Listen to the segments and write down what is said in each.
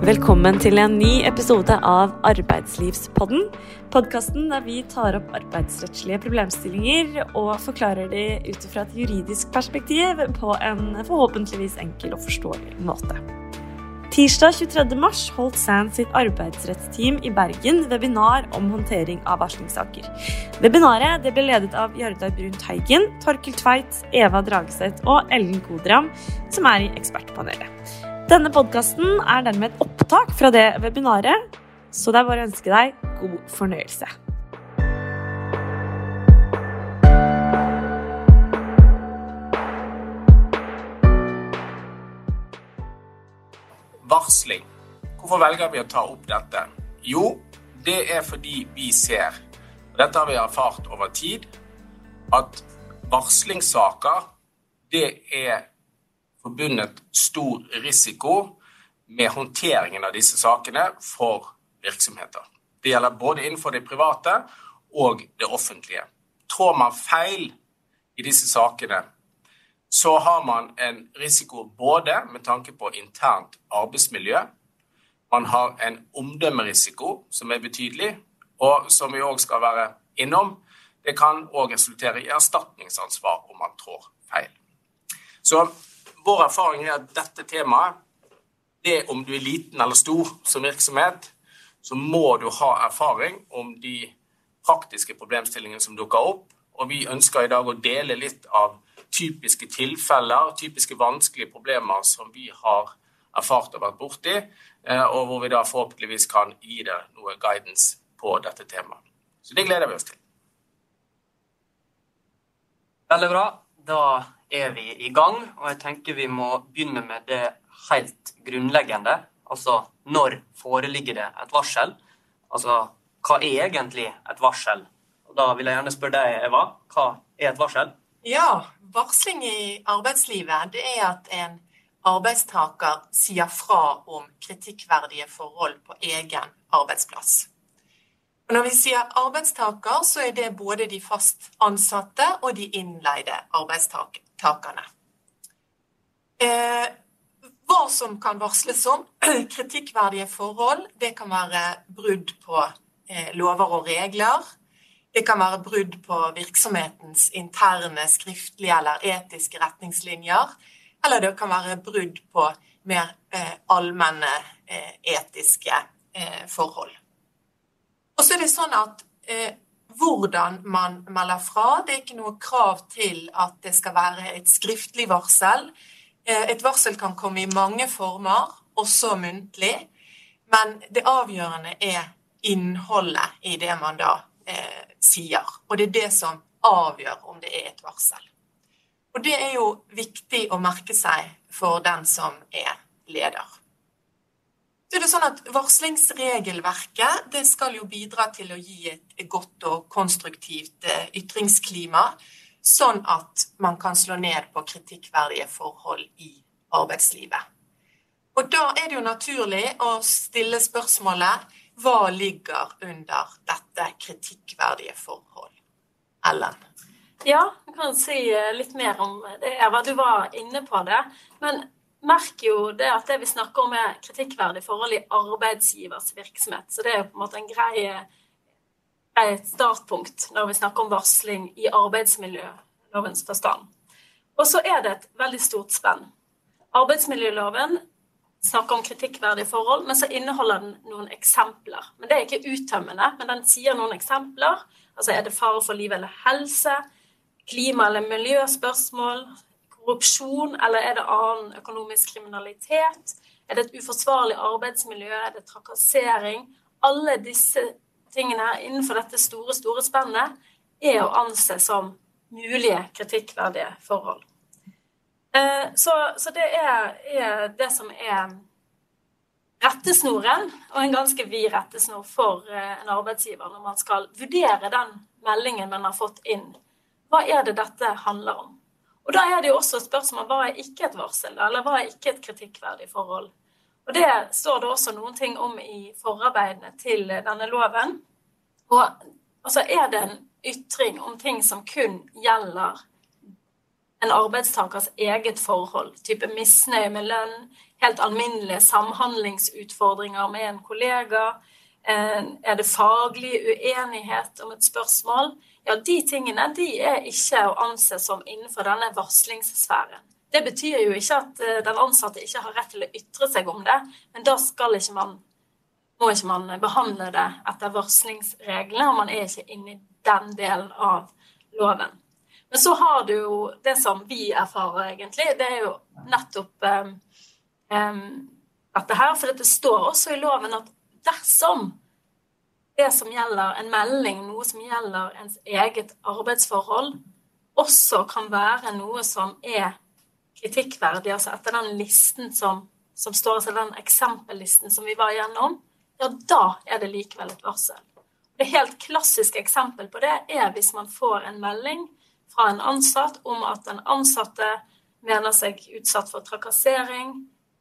Velkommen til en ny episode av Arbeidslivspodden. Podkasten der vi tar opp arbeidsrettslige problemstillinger og forklarer de ut fra et juridisk perspektiv på en forhåpentligvis enkel og forståelig måte. Tirsdag 23. mars holdt SAND sitt arbeidsrettsteam i Bergen webinar om håndtering av varslingssaker. Webinaret ble ledet av Jardar Brun Teigen, Torkel Tveit, Eva Drageseth og Ellen Kodram, som er i ekspertpanelet. Denne podkasten er dermed et opptak fra det webinaret, så det er bare å ønske deg god fornøyelse. Varsling. Hvorfor velger vi å ta opp dette? Jo, det er fordi vi ser, og dette har vi erfart over tid, at varslingssaker det er forbundet stor risiko med håndteringen av disse sakene for virksomheter. Det gjelder både innenfor det private og det offentlige. Trår man feil i disse sakene, så har man en risiko både med tanke på internt arbeidsmiljø, man har en omdømmerisiko som er betydelig, og som vi òg skal være innom, det kan òg resultere i erstatningsansvar om man trår feil. Så vår erfaring er at dette temaet, det om du er liten eller stor som virksomhet, så må du ha erfaring om de praktiske problemstillingene som dukker opp. Og vi ønsker i dag å dele litt av typiske tilfeller, typiske vanskelige problemer som vi har erfart og vært borti, eh, og hvor vi da forhåpentligvis kan gi deg noe guidance på dette temaet. Så det gleder vi oss til. Veldig bra. Da er vi i gang, og jeg tenker vi må begynne med det helt grunnleggende. Altså når foreligger det et varsel? Altså hva er egentlig et varsel? Og da vil jeg gjerne spørre deg, Eva. Hva er et varsel? Ja, varsling i arbeidslivet det er at en arbeidstaker sier fra om kritikkverdige forhold på egen arbeidsplass. Og når vi sier arbeidstaker, så er det både de fast ansatte og de innleide arbeidstakerne. Eh, hva som kan varsles om kritikkverdige forhold, det kan være brudd på eh, lover og regler. Det kan være brudd på virksomhetens interne skriftlige eller etiske retningslinjer. Eller det kan være brudd på mer eh, allmenne eh, etiske eh, forhold. Og så er det sånn at eh, hvordan man melder fra, det er ikke noe krav til at det skal være et skriftlig varsel. Eh, et varsel kan komme i mange former, også muntlig. Men det avgjørende er innholdet i det man da eh, sier. Og det er det som avgjør om det er et varsel. Og det er jo viktig å merke seg for den som er leder. Så er det sånn at Varslingsregelverket det skal jo bidra til å gi et godt og konstruktivt eh, ytringsklima, sånn at man kan slå ned på kritikkverdige forhold i arbeidslivet. Og Da er det jo naturlig å stille spørsmålet hva ligger under dette kritikkverdige forhold? Ellen? Ja, jeg kan si eh, litt mer om det, Eva. Du var inne på det. Men merker jo det at det vi snakker om, er kritikkverdig forhold i arbeidsgivers virksomhet. Så det er på en måte en grei, grei startpunkt når vi snakker om varsling i arbeidsmiljølovens forstand. Og så er det et veldig stort spenn. Arbeidsmiljøloven snakker om kritikkverdige forhold, men så inneholder den noen eksempler. Men Det er ikke uttømmende, men den sier noen eksempler. Altså er det fare for liv eller helse? Klima- eller miljøspørsmål? Korrupsjon, eller er det annen økonomisk kriminalitet? Er det et uforsvarlig arbeidsmiljø? Er det trakassering? Alle disse tingene innenfor dette store, store spennet er å anse som mulige kritikkverdige forhold. Eh, så, så det er, er, det som er rettesnoren, og en ganske vid rettesnor for eh, en arbeidsgiver når man skal vurdere den meldingen man har fått inn. Hva er det dette handler om? Og da er det jo også spørsmål hva er ikke et varsel, eller hva er ikke et kritikkverdig forhold. Og det står det også noen ting om i forarbeidene til denne loven. Og altså er det en ytring om ting som kun gjelder en arbeidstakers eget forhold, type misnøye med lønn, helt alminnelige samhandlingsutfordringer med en kollega, eh, er det faglig uenighet om et spørsmål? Ja, de tingene de er ikke å anse som innenfor denne varslingssfæren. Det betyr jo ikke at eh, den ansatte ikke har rett til å ytre seg om det, men da skal ikke man, må ikke man behandle det etter varslingsreglene, og man er ikke inne i den delen av loven. Men så har du jo det som vi erfarer, egentlig. Det er jo nettopp um, um, dette her. For det står også i loven at dersom det som gjelder en melding, noe som gjelder ens eget arbeidsforhold, også kan være noe som er kritikkverdig, altså etter den listen som, som står, altså den eksempellisten som vi var igjennom, ja, da er det likevel et varsel. Det helt klassiske eksempel på det er hvis man får en melding fra en ansatt om at den ansatte mener seg utsatt for trakassering,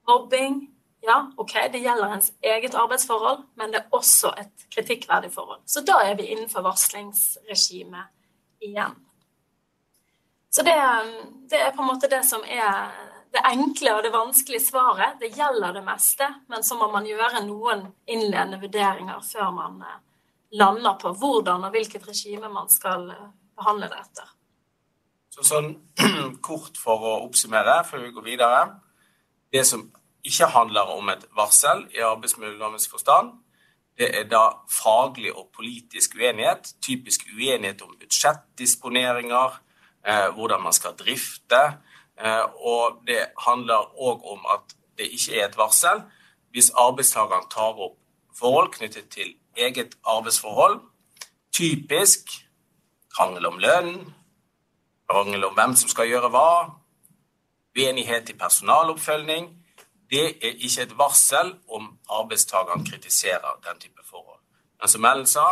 mobbing. Ja, OK, det gjelder ens eget arbeidsforhold, men det er også et kritikkverdig forhold. Så da er vi innenfor varslingsregimet igjen. Så det, det, er på en måte det som er det enkle og det vanskelige svaret. Det gjelder det meste, men så må man gjøre noen innledende vurderinger før man eh, lander på hvordan og hvilket regime man skal eh, behandle det etter. Så sånn kort for å oppsummere før vi går videre. Det som ikke handler om et varsel i arbeidsmiljølovens forstand, det er da faglig og politisk uenighet. Typisk uenighet om budsjettdisponeringer, eh, hvordan man skal drifte. Eh, og det handler òg om at det ikke er et varsel hvis arbeidstakeren tar opp forhold knyttet til eget arbeidsforhold. Typisk krangel om lønn, krangel om hvem som skal gjøre hva, uenighet i personaloppfølging. Det er ikke et varsel om arbeidstakeren kritiserer den type forhold. Men som Ellen sa,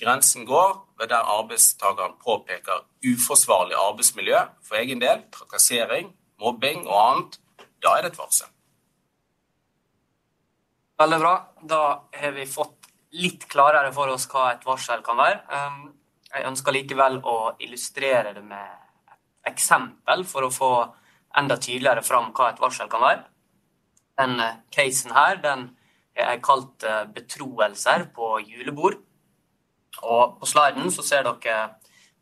grensen går ved der arbeidstakeren påpeker uforsvarlig arbeidsmiljø for egen del, trakassering, mobbing og annet. Da er det et varsel. Veldig bra. Da har vi fått litt klarere for oss hva et varsel kan være. Um, jeg ønsker likevel å illustrere det med eksempel for å få enda tydeligere fram hva et varsel kan være. Den eh, casen her den er kalt eh, 'betroelser på julebord'. Og På sliden så ser dere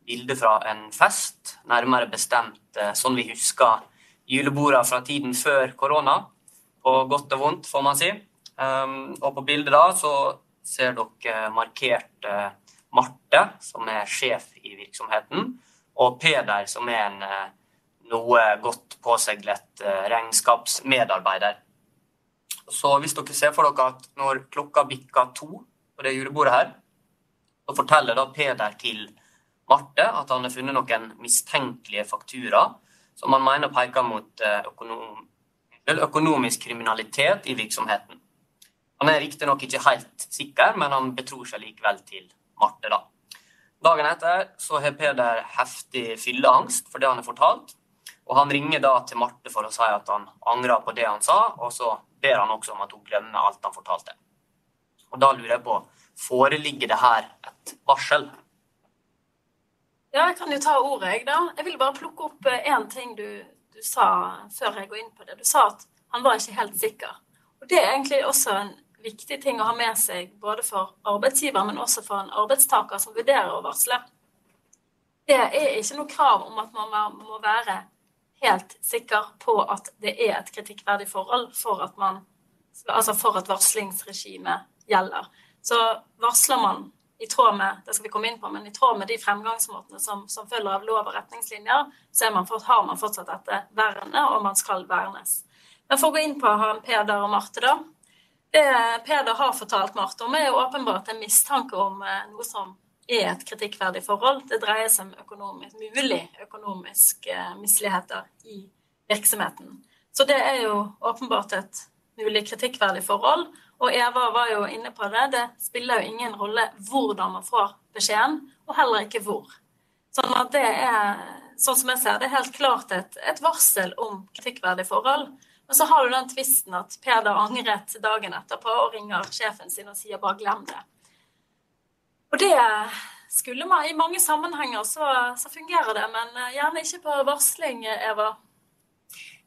bilde fra en fest, nærmere bestemt eh, sånn vi husker julebordene fra tiden før korona. På godt og vondt, får man si. Um, og på bildet da så ser dere markert Marte, som er sjef i virksomheten og Peder, som er en eh, noe godt påseglet eh, regnskapsmedarbeider. Så hvis dere ser for dere at når klokka bikker to på det julebordet her, så forteller da Peder til Marte at han har funnet noen mistenkelige fakturaer som han mener peker mot eh, økonom, økonomisk kriminalitet i virksomheten. Han er riktignok ikke helt sikker, men han betror seg likevel til Marte. da. Dagen etter så har Peder heftig fylleangst for det han har fortalt. Og han ringer da til Marte for å si at han angrer på det han sa, og så ber han også om at hun glemmer alt han fortalte. Og da lurer jeg på, foreligger det her et varsel? Ja, jeg kan jo ta ordet, jeg, da. Jeg vil bare plukke opp én ting du, du sa før jeg går inn på det. Du sa at han var ikke helt sikker. Og det er egentlig også en viktig ting å ha med seg både for arbeidsgiver, men også for en arbeidstaker som vurderer å varsle. Det er ikke noe krav om at man må være helt sikker på at det er et kritikkverdig forhold for at, man, altså at varslingsregimet gjelder. Så varsler man i tråd med det skal vi komme inn på, men i tråd med de fremgangsmåtene som, som følger av lov og retningslinjer, så man for, har man fortsatt dette vernet, og man skal vernes. Men for å gå inn på han Peder og Marte, da. Det Peder har fortalt Marte om, er jo åpenbart en mistanke om eh, noe som er et kritikkverdig forhold. Det dreier seg om økonomisk, mulig økonomiske eh, misligheter i virksomheten. Så det er jo åpenbart et mulig kritikkverdig forhold. Og Eva var jo inne på det. Det spiller jo ingen rolle hvordan man får beskjeden, og heller ikke hvor. Sånn at det er, sånn som jeg ser det, er helt klart et, et varsel om kritikkverdig forhold. Men så har du den tvisten at Peder angret dagen etterpå og ringer sjefen sin og sier 'bare glem det'. Og det skulle man I mange sammenhenger så, så fungerer det, men eh, gjerne ikke på varsling, Eva.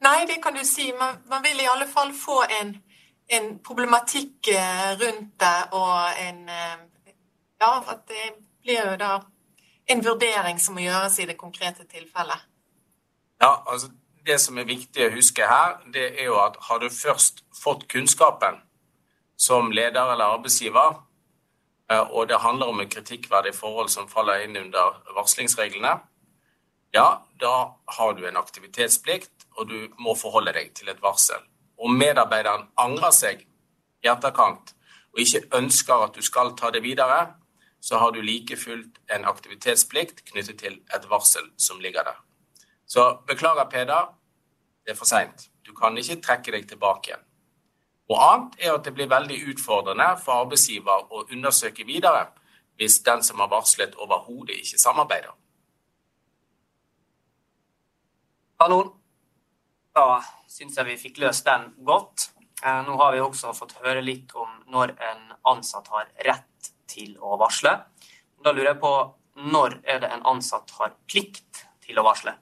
Nei, det kan du si. Man, man vil i alle fall få en, en problematikk eh, rundt det, og en Ja, at det blir jo da en vurdering som må gjøres i det konkrete tilfellet. Ja, altså Det som er viktig å huske her, det er jo at har du først fått kunnskapen som leder eller arbeidsgiver, Eh, og det handler om en kritikkverdig forhold som faller inn under varslingsreglene, ja, da har du en aktivitetsplikt, og du må forholde deg til et varsel. Om medarbeideren angrer seg i etterkant og ikke ønsker at du skal ta det videre, så har du like fullt en aktivitetsplikt knyttet til et varsel som ligger der. Så beklager, Peder, det er for seint. Du kan ikke trekke deg tilbake igjen. Og annet er at det blir veldig utfordrende for arbeidsgiver å undersøke videre hvis den som har varslet, overhodet ikke samarbeider. Kanon. Da syns jeg vi fikk løst den godt. Eh, nå har vi også fått høre litt om når en ansatt har rett til å varsle. Da lurer jeg på når er det en ansatt har plikt til å varsle?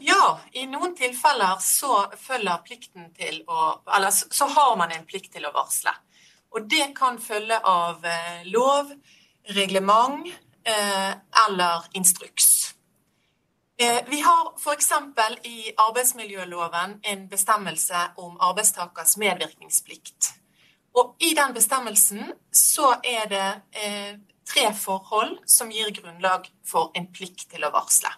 Ja, i noen tilfeller så følger plikten til å Eller så har man en plikt til å varsle. Og det kan følge av eh, lov, reglement eh, eller instruks. Eh, vi har f.eks. i arbeidsmiljøloven en bestemmelse om arbeidstakers medvirkningsplikt. Og i den bestemmelsen så er det tre forhold som gir grunnlag for en plikt til å varsle.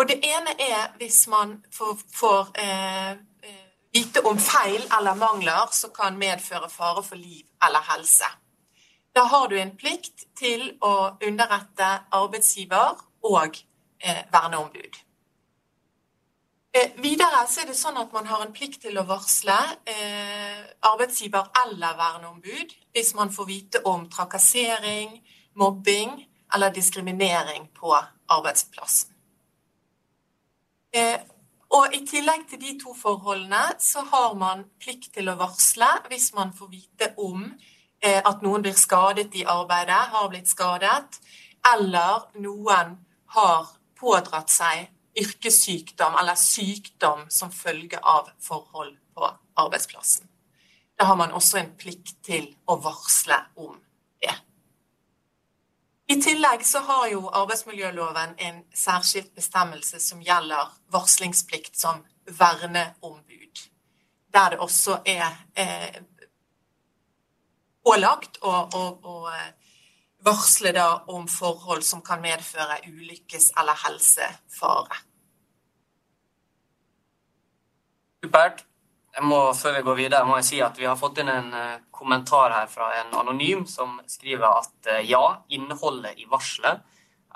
Og det ene er hvis man får, eh, eh, vite om feil eller mangler som kan medføre fare for liv eller helse. Da har du en plikt til å underrette arbeidsgiver og eh, verneombud. Eh, videre så er det sånn at man har en plikt til å varsle eh, arbeidsgiver eller verneombud hvis man får vite om trakassering, mobbing eller diskriminering på arbeidsplassen. Eh, og I tillegg til de to forholdene så har man plikt til å varsle hvis man får vite om eh, at noen blir skadet i arbeidet, har blitt skadet, eller noen har pådratt seg yrkessykdom eller sykdom som følge av forhold på arbeidsplassen. Da har man også en plikt til å varsle tillegg så har jo arbeidsmiljøloven en særskilt bestemmelse som gjelder varslingsplikt som verneombud. Der det også er eh, pålagt å, å, å, eh, varsle da om forhold som kan medføre ulykkes- eller helsefare. Supert. Jeg må, før vi går videre, må jeg si at vi har fått inn en uh, kommentar her fra en anonym som skriver at uh, ja, innholdet i varselet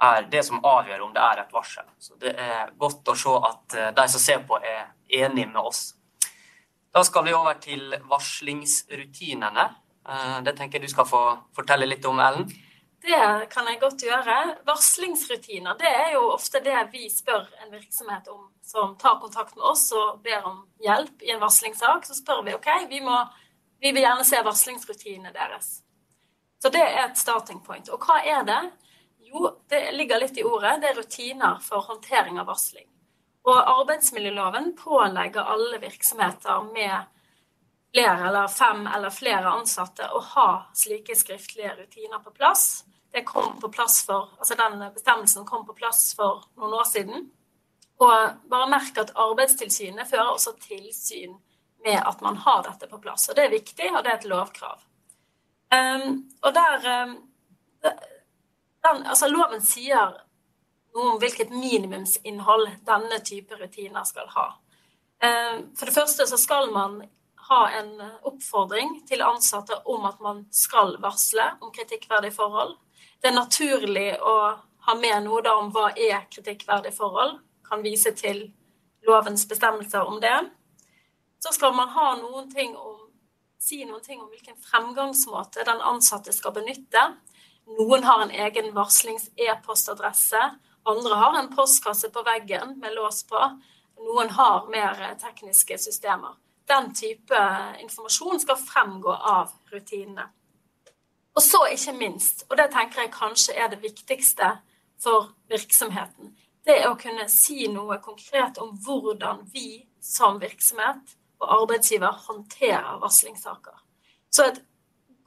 er det som avgjør om det er et varsel. Så det er godt å se at uh, de som ser på, er enig med oss. Da skal vi over til varslingsrutinene. Det tenker jeg du skal få fortelle litt om, Ellen. Det kan jeg godt gjøre. Varslingsrutiner det er jo ofte det vi spør en virksomhet om som tar kontakt med oss og ber om hjelp i en varslingssak. Så spør vi OK, vi, må, vi vil gjerne se varslingsrutinene deres. Så det er et starting point. Og hva er det? Jo, det ligger litt i ordet. Det er rutiner for håndtering av varsling. Og arbeidsmiljøloven pålegger alle virksomheter med flere eller fem eller flere ansatte å ha slike skriftlige rutiner på plass det kom på plass for, altså den bestemmelsen kom på plass for noen år siden. Og bare merk at Arbeidstilsynet fører også tilsyn med at man har dette på plass. Og det er viktig, og det er et lovkrav. Um, og der um, den, Altså, loven sier noe om hvilket minimumsinnhold denne type rutiner skal ha. Um, for det første så skal man ha en oppfordring til ansatte om at man skal varsle om kritikkverdige forhold det er naturlig å ha med noe om hva er kritikkverdige forhold. Kan vise til lovens bestemmelser om det. Så skal man noen om, si noen ting om hvilken fremgangsmåte den ansatte skal benytte. Noen har en egen varslings-e-postadresse. Andre har en postkasse på veggen med lås på. Noen har mer tekniske systemer. Den type informasjon skal fremgå av rutinene. Og så ikke minst, og det tenker jeg kanskje er det viktigste for virksomheten, det er å kunne si noe konkret om hvordan vi som virksomhet og arbeidsgiver håndterer varslingssaker. Så et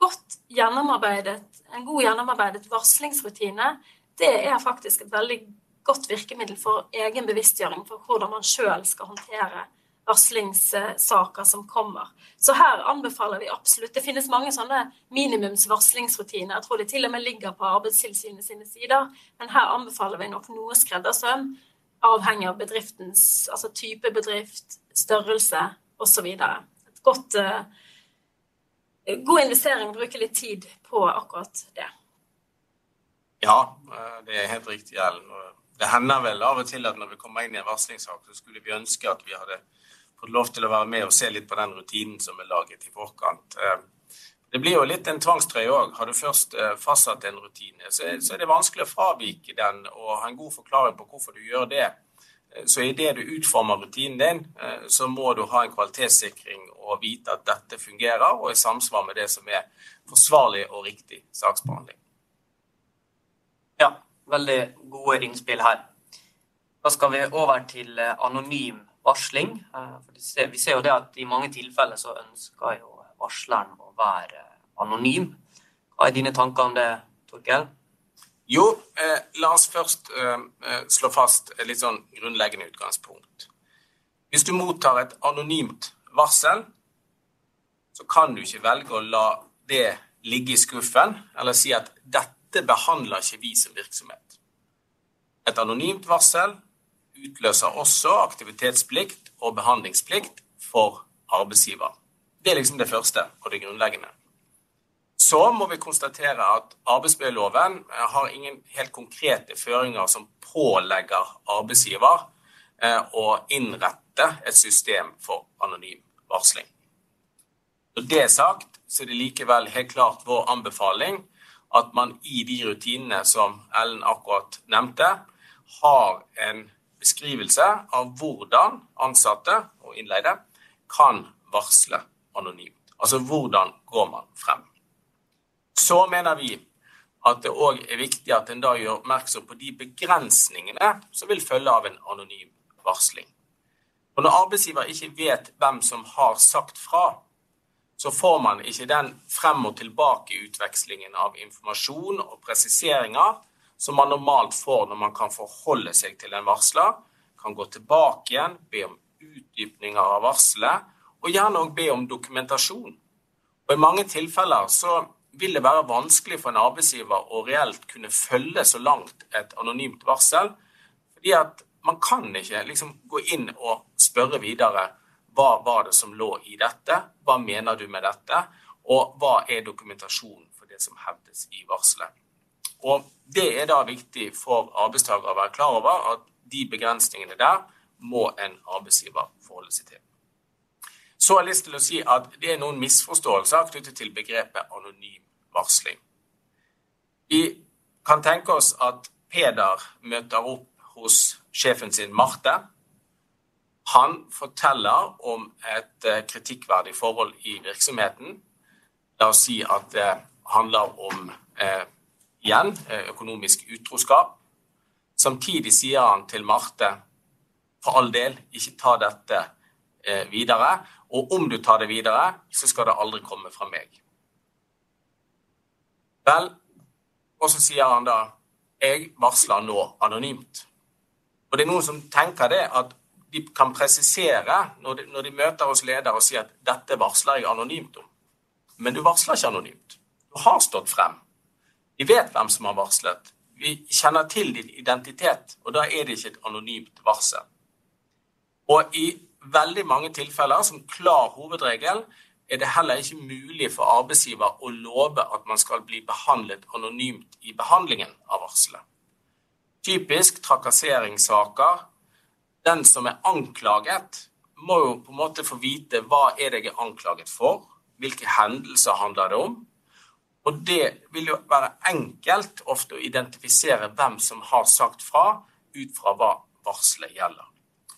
godt gjennomarbeidet, en god gjennomarbeidet varslingsrutine, det er faktisk et veldig godt virkemiddel for egen bevisstgjøring for hvordan man sjøl skal håndtere varslingssaker som kommer. Så her anbefaler vi absolutt Det finnes mange sånne minimumsvarslingsrutiner. Jeg tror de til og med ligger på Arbeidstilsynet sine sider. Men her anbefaler vi nok noe skreddersøm, avhengig av bedriftens altså type bedrift, størrelse osv. Et godt uh, God investering å bruke litt tid på akkurat det. Ja, eh, det er helt riktig, Ellen. Det hender vel av og til at når vi kommer inn i en varslingssak, så skulle vi ønske at vi hadde fått lov til å være med og se litt på den rutinen som er laget i forkant. Eh, det blir jo litt en tvangstrøye òg. Har du først eh, fastsatt en rutine, så er det vanskelig å fravike den og ha en god forklaring på hvorfor du gjør det. Eh, så idet du utformer rutinen din, så må du ha en kvalitetssikring og vite at dette fungerer og i samsvar med det som er forsvarlig og riktig saksbehandling. Ja, veldig gode innspill her. Da skal vi over til anonym varsling. Eh, vi ser jo det at i mange tilfeller så ønsker jo varsleren å være anonym. Hva er dine tanker om det, Torkel? Jo, eh, la oss først eh, eh, slå fast et litt sånn grunnleggende utgangspunkt. Hvis du mottar et anonymt varsel, så kan du ikke velge å la det ligge i skuffen, eller si at dette behandler ikke vi som virksomhet. Et anonymt varsel utløser også aktivitetsplikt og behandlingsplikt for arbeidsgiver. Det er liksom det første og det grunnleggende. Så må vi konstatere at arbeidsmiljøloven eh, har ingen helt konkrete føringer som pålegger arbeidsgiver eh, å innrette et system for anonym varsling. Når det er sagt, så er det likevel helt klart vår anbefaling at man i de rutinene som Ellen akkurat nevnte, har en beskrivelse av hvordan ansatte og innleide kan varsle anonymt. Altså hvordan går man frem. Så mener vi at det òg er viktig at en da gjør oppmerksom på de begrensningene som vil følge av en anonym varsling. Og Når arbeidsgiver ikke vet hvem som har sagt fra, så får man ikke den frem og tilbake-utvekslingen av informasjon og presiseringer som man normalt får når man kan forholde seg til en varsler, kan gå tilbake igjen, be om utdypninger av varselet, og gjerne òg be om dokumentasjon. Og I mange tilfeller så vil det være vanskelig for en arbeidsgiver å reelt kunne følge så langt et anonymt varsel, fordi at man kan ikke liksom gå inn og spørre videre hva var det som lå i dette, hva mener du med dette, og hva er dokumentasjonen for det som hevdes i varselet. Og Det er da viktig for arbeidstaker å være klar over at de begrensningene der må en arbeidsgiver forholde seg til. Så har jeg lyst til å si at det er noen misforståelser knyttet til begrepet anonym varsling. Vi kan tenke oss at Peder møter opp hos sjefen sin Marte. Han forteller om et eh, kritikkverdig forhold i virksomheten. La oss si at det handler om eh, igjen, eh, økonomisk utroskap. Samtidig sier han til Marte for all del, ikke ta dette eh, videre. Og om du tar det videre, så skal det aldri komme fra meg. Vel, og så sier han da jeg varsler nå anonymt. Og det er noen som tenker det at de kan presisere når de, når de møter oss ledere og sier at dette varsler jeg anonymt om. Men du varsler ikke anonymt. Du har stått frem. Vi vet hvem som har varslet. Vi kjenner til din identitet, og da er det ikke et anonymt varsel. Og i veldig mange tilfeller, som klar hovedregel, er det heller ikke mulig for arbeidsgiver å love at man skal bli behandlet anonymt i behandlingen av varselet. Typisk trakasseringssaker. Den som er anklaget, må jo på en måte få vite hva er det jeg er anklaget for, hvilke hendelser handler det om, og det vil jo være enkelt ofte å identifisere hvem som har sagt fra, ut fra hva varselet gjelder.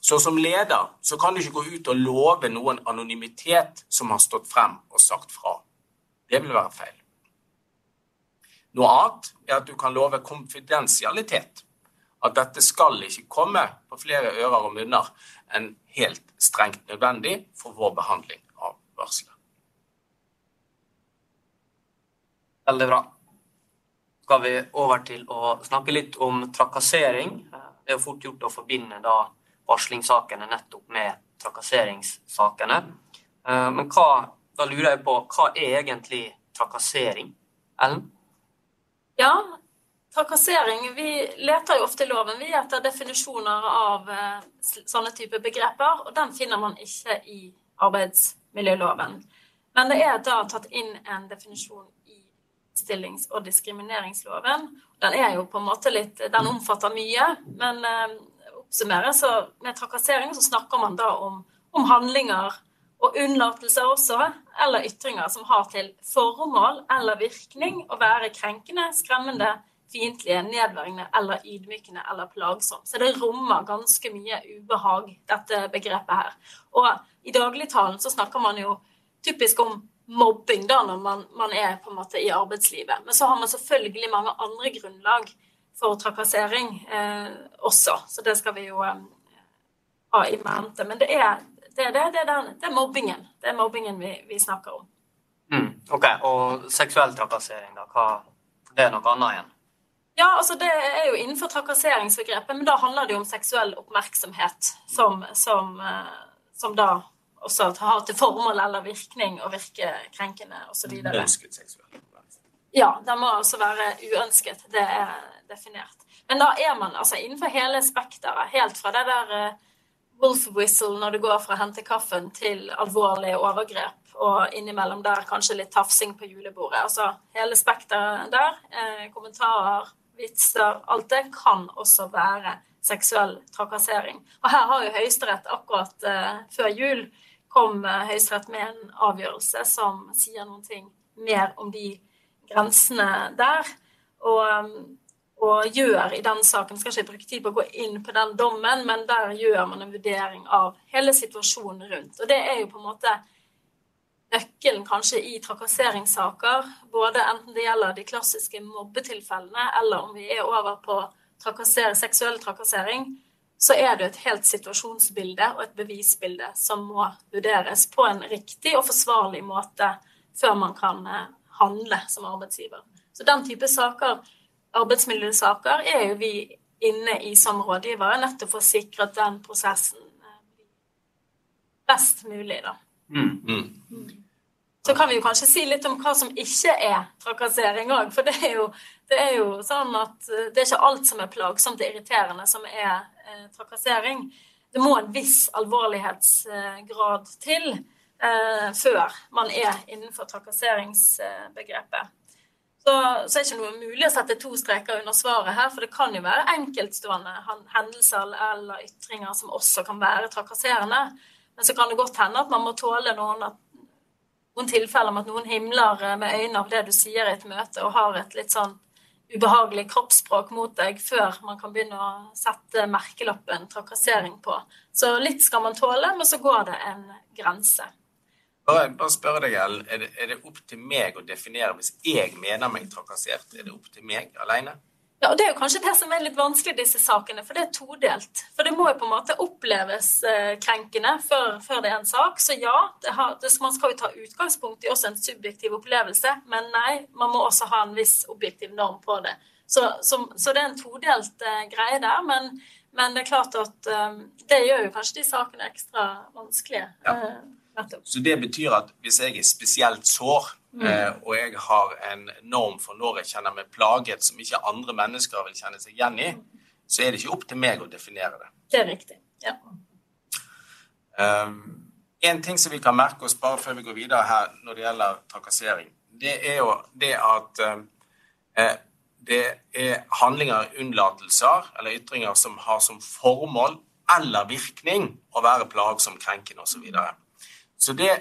Så som leder så kan du ikke gå ut og love noen anonymitet som har stått frem og sagt fra. Det vil være feil. Noe annet er at du kan love konfidensialitet. At dette skal ikke komme på flere ører og munner enn helt strengt nødvendig for vår behandling av varselet. Veldig bra. Skal vi over til å snakke litt om trakassering. Det er jo fort gjort å forbinde da varslingssakene nettopp med trakasseringssakene. Eh, men hva, da lurer jeg på, hva er egentlig trakassering? Ellen? Ja, trakassering Vi leter jo ofte i loven vi etter definisjoner av eh, sånne typer begreper, og den finner man ikke i arbeidsmiljøloven. Men det er da tatt inn en definisjon likestillings- og diskrimineringsloven. Den er jo på en måte litt, den omfatter mye, men eh, oppsummerer så med trakassering så snakker man da om, om handlinger og unnlatelser også, eller ytringer som har til formål eller virkning å være krenkende, skremmende, fiendtlige, nedverdigende eller ydmykende eller plagsom. Så det rommer ganske mye ubehag, dette begrepet her. Og i dagligtalen så snakker man jo typisk om mobbing da når man, man, er på en måte i arbeidslivet. Men så har man selvfølgelig mange andre grunnlag for trakassering eh, også, så det skal vi jo eh, ha i mente. Men det er, det, det, det, det er mobbingen. Det er mobbingen vi, vi snakker om. Mm, ok, Og seksuell trakassering, da? Hva, det er noe annet igjen? Ja, altså Det er jo innenfor trakasseringsbegrepet, men da handler det jo om seksuell oppmerksomhet som, som, eh, som da også har til formål eller virkning å virke krenkende osv. Ønsket seksuelt. Ja, det må også være uønsket. Det er definert. Men da er man altså innenfor hele spekteret. Helt fra det der uh, wolf whistle når du går fra å hente kaffen, til alvorlige overgrep. Og innimellom der kanskje litt tafsing på julebordet. Altså hele spekteret der. Eh, kommentarer, vitser. Alt det kan også være seksuell trakassering. Og her har jo Høyesterett akkurat eh, før jul kom eh, Høyesterett med en avgjørelse som sier noen ting mer om de grensene der. Og, um, og gjør i den saken Skal ikke bruke tid på å gå inn på den dommen, men der gjør man en vurdering av hele situasjonen rundt. Og det er jo på en måte nøkkelen kanskje i trakasseringssaker. Både enten det gjelder de klassiske mobbetilfellene, eller om vi er over på trakassering, seksuell trakassering så er det et helt situasjonsbilde og et bevisbilde som må vurderes på en riktig og forsvarlig måte før man kan eh, handle som arbeidsgiver. Så den type saker, arbeidsmiljøsaker, er jo vi inne i som rådgivere, nettopp for å sikre at den prosessen eh, blir best mulig, da. Mm, mm. Så kan vi jo kanskje si litt om hva som ikke er trakassering òg. For det er, jo, det er, jo, sånn at eh, det er ikke alt som er plagsomt og irriterende, som er trakassering. Det må en viss alvorlighetsgrad til eh, før man er innenfor trakasseringsbegrepet. Så, så er det ikke noe mulig å sette to streker under svaret her, for det kan jo være enkeltstående hendelser eller ytringer som også kan være trakasserende. Men så kan det godt hende at man må tåle noen at noen tilfeller med at noen himler eh, med øynene av det du sier i et møte, og har et litt sånn ubehagelig kroppsspråk mot deg før man kan begynne å sette merkelappen trakassering på. Så litt skal man tåle, men så går det en grense. Bare, bare spørre deg, Ellen. Er, er det, opp til meg å definere hvis jeg mener meg trakassert? Er det opp til meg alene? Ja, og Det er jo kanskje det som er litt vanskelig i disse sakene, for det er todelt. For det må jo på en måte oppleves eh, krenkende før, før, det er en sak. Så ja, har, man skal jo ta utgangspunkt i også en subjektiv opplevelse, men nei, man må også ha en viss objektiv norm på det. Så, så, så det er en todelt eh, greie der. Men, men, det er klart at eh, det gjør jo kanskje de sakene ekstra vanskelige. Ja. Uh, så det betyr at hvis jeg er spesielt sår Mm. Eh, og jeg har en norm for når jeg kjenner meg plaget som ikke andre mennesker vil kjenne seg igjen i, så er det ikke opp til meg å definere det. Det er riktig, ja. Um, en ting som vi kan merke oss bare før vi går videre her når det gjelder trakassering, det er jo det at eh, det er handlinger, unnlatelser eller ytringer som har som formål eller virkning å være plagsom, krenkende osv. Så, videre. så det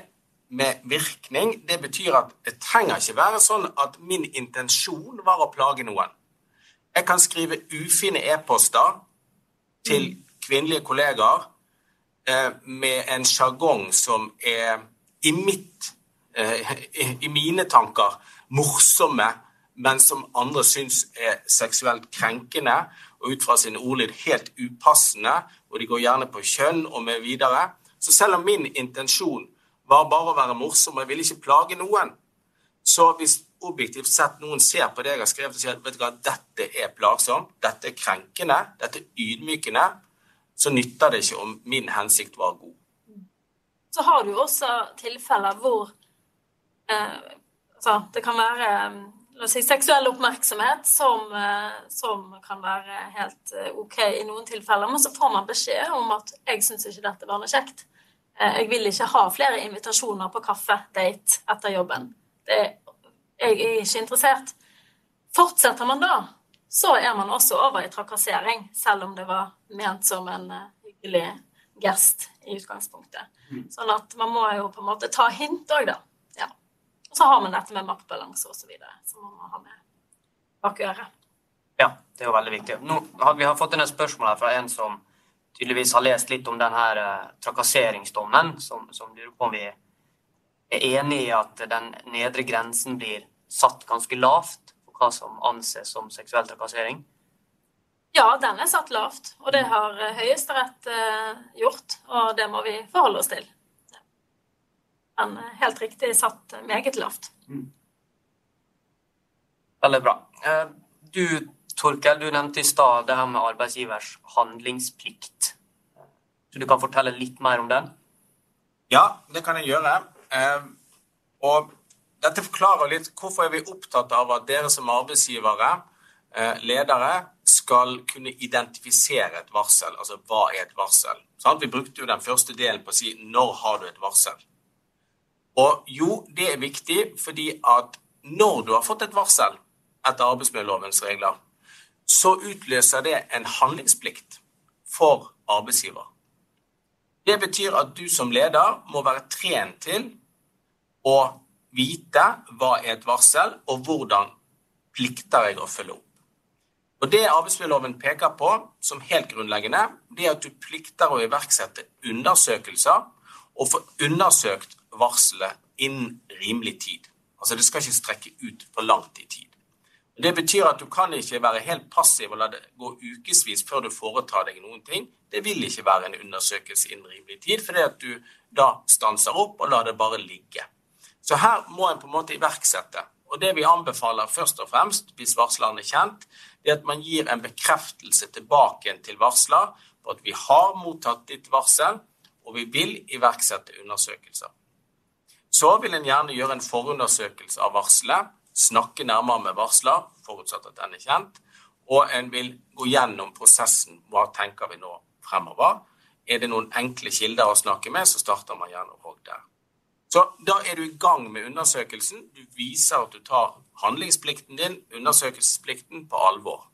med virkning, det betyr at det trenger ikke være sånn at min intensjon var å plage noen. Jeg kan skrive ufine e-poster til kvinnelige kollegaer eh, med en sjargong som er i mitt eh, i, i mine tanker morsomme, men som andre syns er seksuelt krenkende, og ut fra sin ordlyd helt upassende, og de går gjerne på kjønn og med videre. Så selv om min intensjon var bare å være morsom, og jeg ville ikke plage noen, så hvis objektivt sett noen ser på det jeg har skrevet og sier vet du hva, dette er plagsomt, dette er krenkende, dette er ydmykende, så nytter det ikke om min hensikt var god. Så har du også tilfeller hvor eh, altså, det kan være la oss si, seksuell oppmerksomhet som, eh, som, kan være helt eh, OK i noen tilfeller, men så får man beskjed om at 'jeg syns ikke dette var noe kjekt'. Eh, jeg vil ikke ha flere invitasjoner på kaffedate etter jobben. Det, jeg er ikke interessert. Fortsetter man da, så er man også over i trakassering, selv om det var ment som en hyggelig gest i utgangspunktet. Mm. Sånn at man må jo på en måte ta hint òg, da. Og så har man dette med maktbalanse osv. som man må ha med bak øret. Ja, det er jo veldig viktig. Nå har vi har fått en spørsmål her fra en som tydeligvis har lest litt om denne uh, trakasseringsdommen, som, som lurer på om vi er enig i at den nedre grensen blir satt ganske lavt for hva som anses som seksuell trakassering? Ja, den er satt lavt, og det har uh, Høyesterett uh, gjort, og det må vi forholde oss til Den er helt riktig satt meget lavt. Mm. Veldig bra. Eh, du Torkel, du nevnte i stad det her med arbeidsgivers handlingsplikt. Så du kan fortelle litt mer om den? Ja, det kan jeg gjøre. Eh, og dette forklarer litt hvorfor er vi opptatt av at dere som arbeidsgivere, eh, ledere, skal kunne identifisere et varsel. Altså hva er et varsel? Vi brukte jo den første delen på å si når har du et varsel? Og jo, det er viktig fordi at når du har fått et varsel etter arbeidsmiljølovens regler, så utløser det en handlingsplikt for arbeidsgiver. Det betyr at du som leder må være trent til å vite hva er et varsel, og hvordan plikter jeg å følge opp. Og Det arbeidsmiljøloven peker på som helt grunnleggende, det er at du plikter å iverksette undersøkelser og få undersøkt varselet innen rimelig tid. Altså Det skal ikke strekke ut for langt i tid. Det betyr at du kan ikke være helt passiv og la det gå ukevis før du foretar deg noen ting. Det vil ikke være en undersøkelse innen rimelig tid, fordi at du da stanser opp og lar det bare ligge. Så her må en på en måte iverksette. Og det vi anbefaler først og fremst, hvis varsleren er kjent, det er at man gir en bekreftelse tilbake til varsler på at vi har mottatt ditt varsel, og vi vil iverksette undersøkelser. Så vil en gjerne gjøre en forundersøkelse av varselet, snakke nærmere med varsler, forutsatt at den er kjent, og en vil gå gjennom prosessen. Hva tenker vi nå fremover? Er det noen enkle kilder å snakke med, så starter man gjerne òg der. Så da er du i gang med undersøkelsen. Du viser at du tar handlingsplikten din, undersøkelsesplikten, på alvor.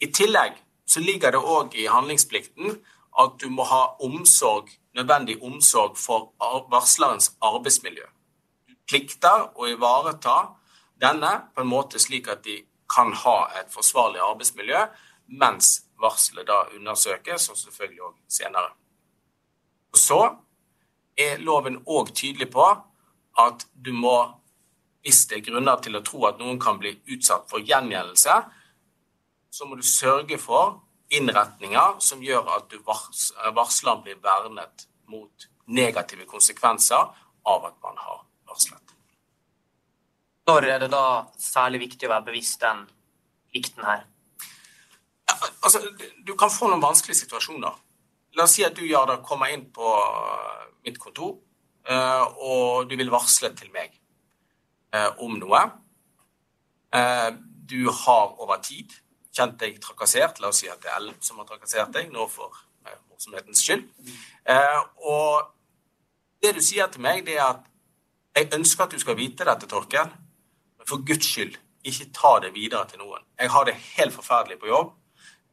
I tillegg så ligger det òg i handlingsplikten at du må ha omsorg nødvendig omsorg for varslerens arbeidsmiljø. Du plikter å ivareta denne på en måte slik at de kan ha et forsvarlig arbeidsmiljø mens varselet da undersøkes, og selvfølgelig òg senere. Og så er loven òg tydelig på at du må, hvis det er grunner til å tro at noen kan bli utsatt for gjengjeldelse, så må du sørge for innretninger som gjør at du varsler blir vernet mot negative konsekvenser av at man har varslet. Når er det da særlig viktig å være bevisst den plikten her? Ja, altså, du kan få noen vanskelige situasjoner. La oss si at du Jarda, kommer inn på mitt kontor, eh, og du vil varsle til meg eh, om noe. Eh, du har over tid kjent deg trakassert. La oss si at det er Ellen som har trakassert deg nå for morsomhetens skyld. Eh, og det du sier til meg, det er at jeg ønsker at du skal vite dette, Torkel, men for Guds skyld, ikke ta det videre til noen. Jeg har det helt forferdelig på jobb.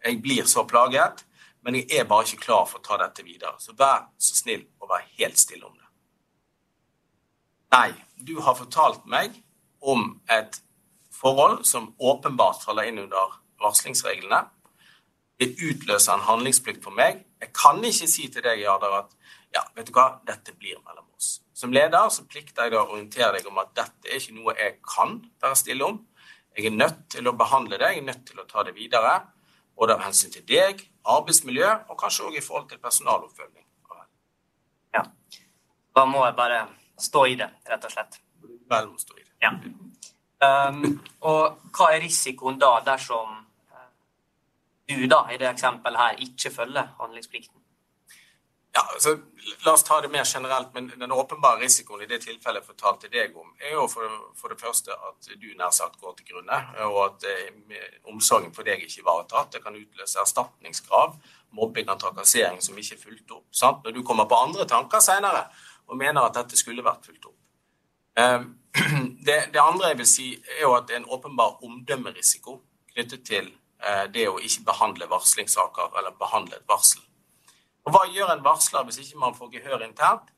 Jeg blir så plaget. Men jeg er bare ikke klar for å ta dette videre. Så vær så snill å være helt stille om det. Nei, du har fortalt meg om et forhold som åpenbart faller inn under varslingsreglene. Det utløser en handlingsplikt for meg. Jeg kan ikke si til deg, Jardar, at ja, vet du hva, dette blir mellom oss. Som leder så plikter jeg å orientere deg om at dette er ikke noe jeg kan være stille om. Jeg er nødt til å behandle det, jeg er nødt til å ta det videre. Både av hensyn til deg, arbeidsmiljø og kanskje òg i forhold til personaloppfølging. Ja. Da må jeg bare stå i det, rett og slett. Vel må stå i det. Ja. Um, og hva er risikoen da dersom eh, du da, i det eksempelet her, ikke følger handlingsplikten? Ja, altså, La oss ta det mer generelt, men den åpenbare risikoen i det tilfellet jeg fortalte deg om, er jo for, for, det første at du nær sagt går til grunne, og at eh, omsorgen for deg ikke er ivaretatt. Det kan utløse erstatningskrav, mobbing og trakassering som ikke er fulgt opp. Sant? Når du kommer på andre tanker senere og mener at dette skulle vært fulgt opp. Eh, det, det, andre jeg vil si, er jo at det er en åpenbar omdømmerisiko knyttet til eh, det å ikke behandle varslingssaker eller behandle et varsel. Og hva gjør en varsler hvis ikke man får gehør internt?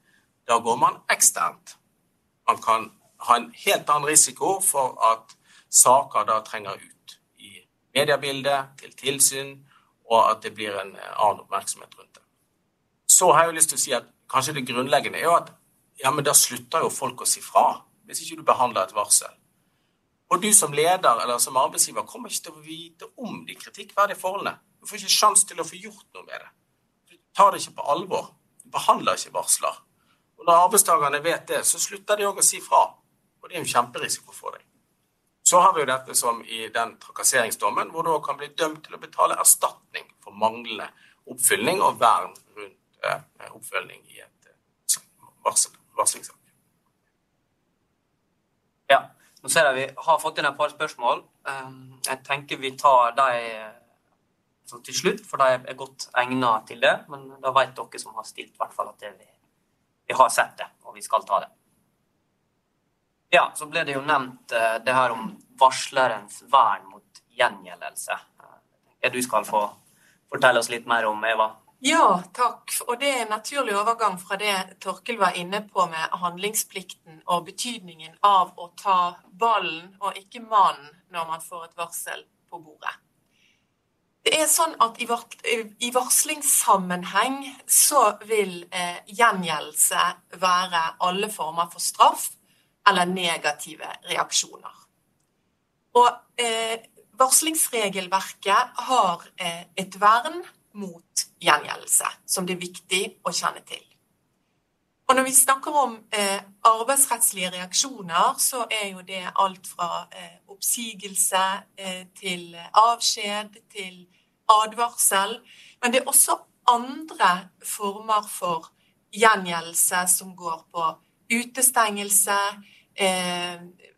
Da går man eksternt. Man kan ha en helt annen risiko for at saker da trenger ut i mediebildet, til tilsyn, og at det blir en annen oppmerksomhet rundt det. Så har jeg jo lyst til å si at kanskje det grunnleggende er jo at ja, men da slutter jo folk å si fra hvis ikke du behandler et varsel. Og du som leder eller som arbeidsgiver kommer ikke til å vite om de kritikkverdige forholdene. Du får ikke sjanse til å få gjort noe med det tar det ikke på alvor. De behandler ikke varsler. Og Når arbeidstakerne vet det, så slutter de òg å si fra. Og det er en kjemperisiko for deg. Så har vi jo dette som i den trakasseringsdommen, hvor du òg kan bli dømt til å betale erstatning for manglende oppfylling og vern rundt eh, oppfølging i et eh, varslingssak. Ja. Nå ser jeg vi har fått inn et par spørsmål. Um, jeg tenker vi tar de så til slutt, for de er godt egnet til det. Men da vet dere som har stilt, i hvert fall at vi, vi, har sett det, og vi skal ta det. Ja, så ble det jo nevnt uh, det her om varslerens vern mot gjengjeldelse. Uh, du skal få fortelle oss litt mer om, Eva? Ja, takk. Og det er en naturlig overgang fra det Torkel var inne på med handlingsplikten og betydningen av å ta ballen og ikke mannen når man får et varsel på bordet. Det er sånn at I varslingssammenheng så vil eh, gjengjeldelse være alle former for straff eller negative reaksjoner. Og eh, Varslingsregelverket har eh, et vern mot gjengjeldelse, som det er viktig å kjenne til. Og Når vi snakker om eh, arbeidsrettslige reaksjoner, så er jo det alt fra eh, oppsigelse eh, til avskjed til advarsel. Men det er også andre former for gjengjeldelse som går på utestengelse, eh,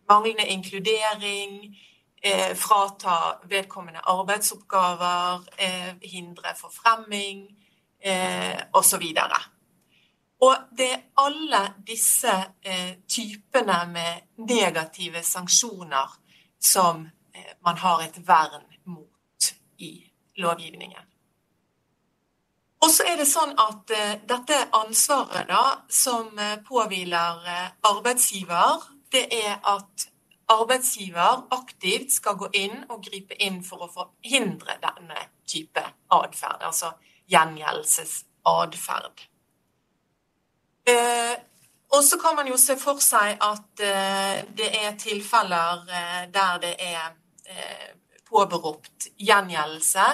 manglende inkludering, eh, frata vedkommende arbeidsoppgaver, eh, hindre forfremming eh, osv. Og det er alle disse eh, typene med negative sanksjoner som eh, man har et vern mot i lovgivningen. Og så er det sånn at eh, dette ansvaret da, som uh, påhviler uh, arbeidsgiver, det er at arbeidsgiver aktivt skal gå inn og gripe inn for å forhindre denne type atferd, altså gjengjeldelsesatferd. Og så kan man jo se for seg at det er tilfeller der det er påberopt gjengjeldelse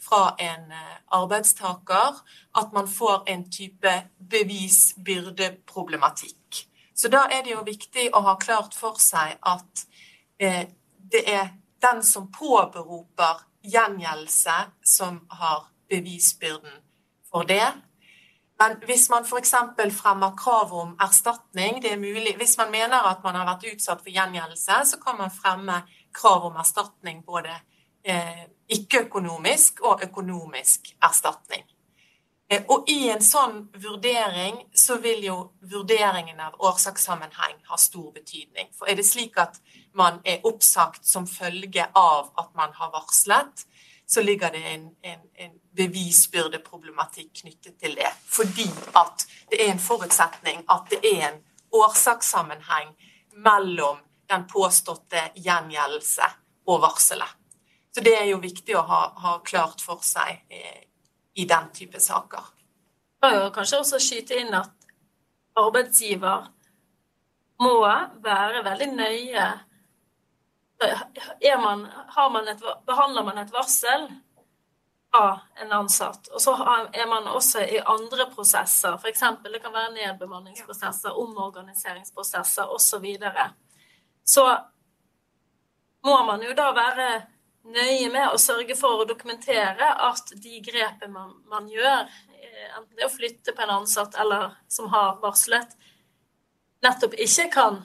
fra en eh, arbeidstaker at man får en type bevisbyrdeproblematikk. Så da er det jo viktig å ha klart for seg at eh, det er den som påberoper gjengjeldelse, som har bevisbyrden for det. Men hvis man f.eks. fremmer krav om erstatning det er mulig, Hvis man mener at man har vært utsatt for gjengjeldelse, så kan man fremme krav om erstatning både eh, ikke-økonomisk og økonomisk erstatning. Eh, og i en sånn vurdering så vil jo vurderingen av årsakssammenheng ha stor betydning. For er det slik at man er oppsagt som følge av at man har varslet, så ligger det en, en, en bevisbyrdeproblematikk knyttet til det. Fordi at det er en forutsetning at det er en årsakssammenheng mellom den påståtte gjengjeldelse og varselet. Så det er jo viktig å ha, ha klart for seg eh, i den type saker. Kan kanskje også skyte inn at arbeidsgiver må være veldig nøye man, man et, behandler man et varsel av en ansatt. Og så er man også i andre prosesser, f.eks. det kan være nedbemanningsprosesser, omorganiseringsprosesser osv. Så, så må man jo da være nøye med å sørge for å dokumentere at de grepene man, man gjør, eh, enten det å flytte på en ansatt eller som har varslet, nettopp ikke kan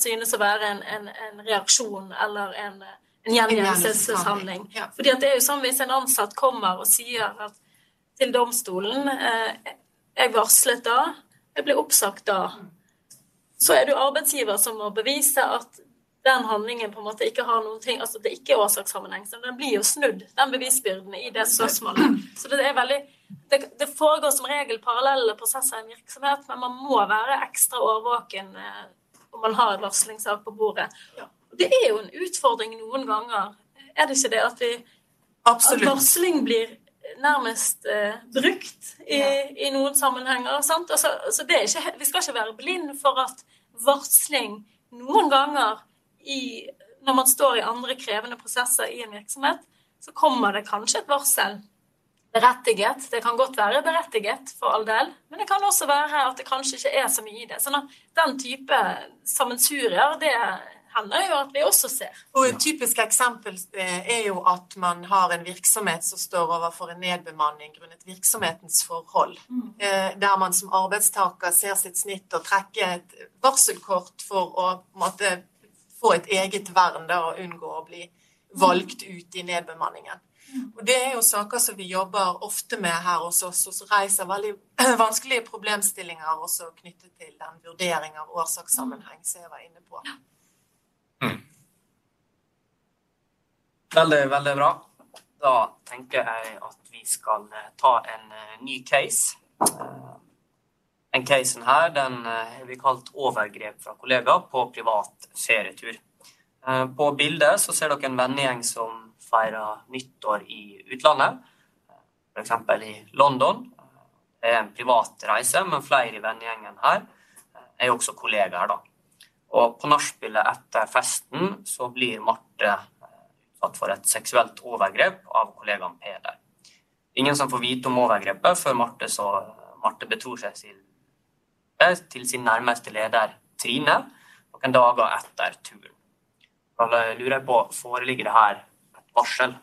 synes å være en, en, en reaksjon eller en, en gjengjeldelseshandling. Ja. Fordi det er jo sånn hvis en ansatt kommer og sier at, til domstolen eh, Jeg varslet da, jeg ble oppsagt da. Så er det jo arbeidsgiver som må bevise at den handlingen på en måte ikke har noen ting, altså det er ikke årsakssammenheng. Så den blir jo snudd, den bevisbyrden i det spørsmålet. Så det er veldig det, det foregår som regel parallelle prosesser i en virksomhet, men man må være ekstra årvåken om man har en varslingssak på bordet. Det er jo en utfordring noen ganger, er det ikke det? At, vi, at varsling blir nærmest eh, brukt i, ja. i, noen sammenhenger. Sant? Altså, altså ikke, vi skal ikke være blind for at varsling noen ganger i, når man står i andre krevende prosesser i en virksomhet, så kommer det kanskje et varsel berettiget. Det kan godt være berettiget, for all del, men det kan også være at det kanskje ikke er så mye i det. Sånn at den type sammensurier, det hender jo at vi også ser. Og Et typisk eksempel eh, er jo at man har en virksomhet som står overfor en nedbemanning grunnet virksomhetens forhold. Mm. Eh, der man som arbeidstaker ser sitt snitt og trekker et varselkort for å måtte, få et eget vern og unngå å bli valgt ut i nedbemanningen. Og Det er jo saker som vi jobber ofte med her hos oss, og som reiser veldig vanskelige problemstillinger også knyttet til den vurdering av årsakssammenheng som jeg var inne på. Mm. Veldig, veldig bra. Da tenker jeg at vi skal eh, ta en eh, ny case. Eh, den casen her den har vi kalt 'overgrep fra kollega på privat ferietur'. På bildet så ser dere en vennegjeng som feirer nyttår i utlandet, f.eks. i London. Det er en privat reise, men flere i vennegjengen her er også kollegaer. da. Og på nachspielet etter festen så blir Marte utsatt for et seksuelt overgrep av kollegaen Peder. Ingen som får vite om overgrepet før Marte, så, Marte betror seg til, til sin nærmeste leder Trine noen dager etter turen. Da lurer jeg på, Foreligger det her varsel?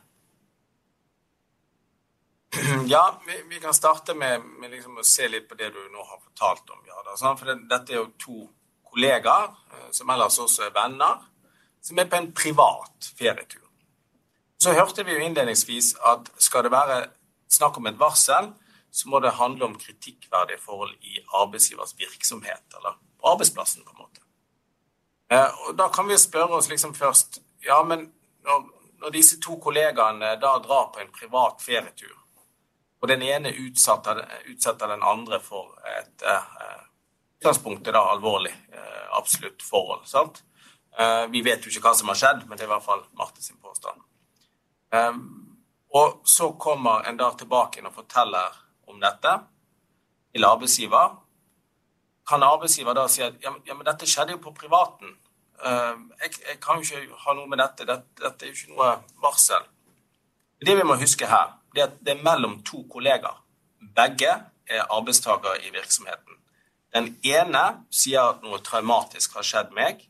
Ja, vi, vi, kan starte med, med liksom å se litt på det du nå har fortalt om. Ja, For det, dette er jo to kollegaer, eh, som ellers også er venner, som er på en privat ferietur. Så hørte vi jo innledningsvis at skal det være snakk om et varsel, så må det handle om kritikkverdige forhold i arbeidsgivers virksomhet, eller på arbeidsplassen, på en måte. Eh, og da kan vi spørre oss liksom først Ja, men når, når disse to kollegaene da drar på en privat ferietur, og den ene utsetter, utsetter den andre for et eh, utgangspunktet da alvorlig, eh, absolutt forhold. sant? Vi vet jo ikke hva som har skjedd, men det er i hvert fall Marte sin påstand. Og så kommer en da tilbake og forteller om dette til arbeidsgiver. Kan arbeidsgiver da si at ja, men dette skjedde jo på privaten? Eh, jeg, jeg, kan jo ikke ha noe med dette. dette. Dette er jo ikke noe varsel. Det vi må huske her, det er at det er mellom to kollegaer. Begge er arbeidstakere i virksomheten. Den ene sier at noe traumatisk har skjedd meg.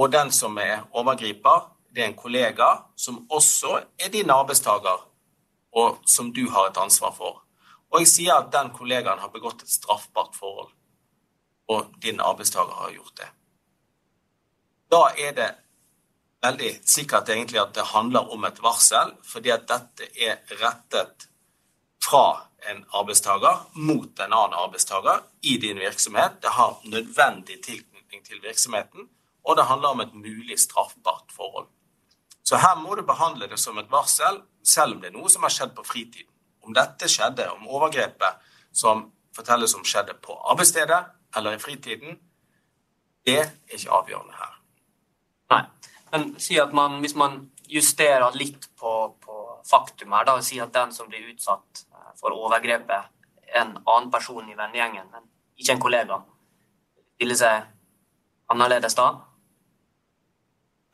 Og den som er overgriper, det er en kollega som også er din arbeidstaker, og som du har et ansvar for. Og jeg sier at den kollegaen har begått et straffbart forhold, og din arbeidstaker har gjort det da er det veldig sikkert egentlig at det handler om et varsel, fordi at dette er rettet fra en arbeidstaker mot en annen arbeidstaker i din virksomhet. Det har nødvendig tilknytning til virksomheten, og det handler om et mulig straffbart forhold. Så her må du behandle det som et varsel, selv om det er noe som har skjedd på fritiden. Om dette skjedde, om overgrepet som fortelles om skjedde på arbeidsstedet eller i fritiden, det er ikke avgjørende her. Men si at man, hvis man justerer litt på, på faktum her, da, og sier at den som blir utsatt eh, for overgrepet, er en annen person i vennegjengen, men ikke en kollega, vil det seg annerledes da?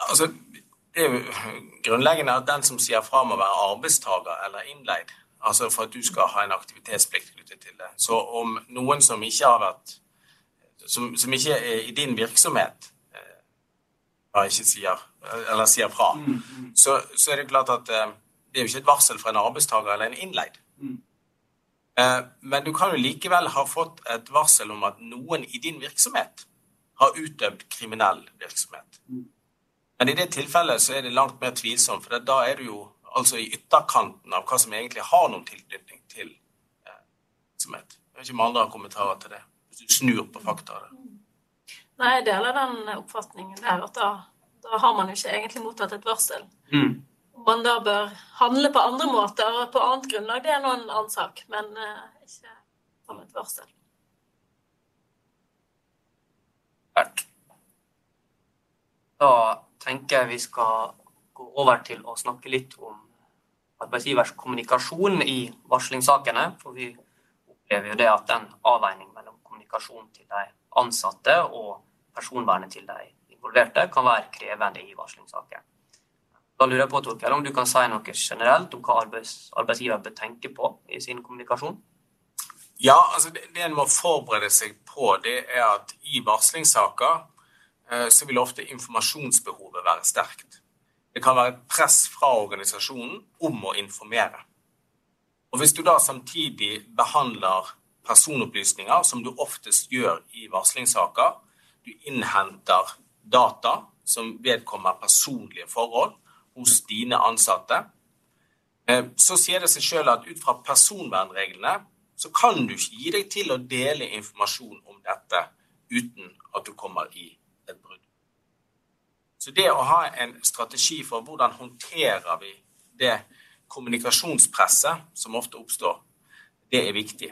Altså, det er jo grunnleggende at den som sier fra, må være arbeidstaker eller innleid. Altså for at du skal ha en aktivitetsplikt knyttet til det. Så om noen som ikke har vært Som, som ikke er i din virksomhet, ikke sier, eller sier fra, mm, mm. Så, så, er det klart at eh, det er jo ikke et varsel fra en arbeidstaker eller en innleid. Mm. Eh, men du kan jo likevel ha fått et varsel om at noen i din virksomhet har utøvd kriminell virksomhet. Mm. Men i det tilfellet så er det langt mer tvilsomt, for da er du jo altså i ytterkanten av hva som egentlig har noen tilknytning til eh, virksomhet. Jeg vet ikke om andre har kommentarer til det, hvis du snur på fakta. Nei, jeg deler den oppfatningen der. at da, da har man jo ikke egentlig mottatt et varsel. Mm. Man da bør handle på andre måter og på annet grunnlag, det er nå en annen sak. Men uh, ikke som et varsel. Takk. Da tenker jeg vi skal gå over til å snakke litt om arbeidsgivers kommunikasjon i varslingssakene. For vi opplever jo det at den avveining mellom kommunikasjon til de ansatte og personvernet til de involverte kan være krevende i varslingssaker. Da lurer jeg på, Torkel, om du kan si noe generelt om hva arbeids, arbeidsgiver bør tenke på i sin kommunikasjon? Ja, altså det, det en må forberede seg på, det er at i varslingssaker Eh, så vil ofte informasjonsbehovet være sterkt. Det kan være et press fra organisasjonen om å informere. Og Hvis du da samtidig behandler personopplysninger, som du oftest gjør i varslingssaker, du innhenter data som vedkommer personlige forhold hos dine ansatte, eh, så sier det seg sjøl at ut fra personvernreglene så kan du ikke gi deg til å dele informasjon om dette uten at du kommer i et brudd. Så det å ha en strategi for hvordan håndterer vi det kommunikasjonspresset som ofte oppstår, det er viktig.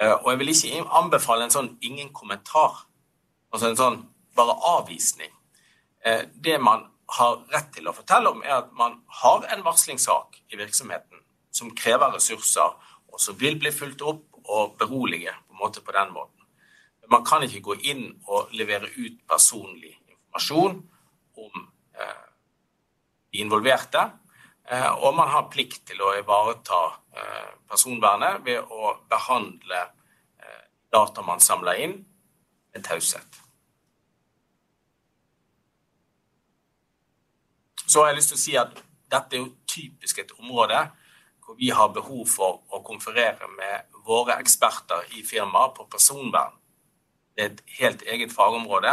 Eh, og jeg vil ikke anbefale en sånn ingen kommentar, altså en sånn bare avvisning. Eh, det man har rett til å fortelle om, er at man har en varslingssak i virksomheten som krever ressurser, og som vil bli fulgt opp og berolige på en måte på den måten. Man kan ikke gå inn og levere ut personlig informasjon om eh, de involverte. Eh, og man har plikt til å ivareta eh, personvernet ved å behandle eh, data man samler inn, med taushet. Så har jeg lyst til å si at dette er jo typisk et område hvor vi har behov for å konferere med våre eksperter i firmaet på personvern det er et helt eget fagområde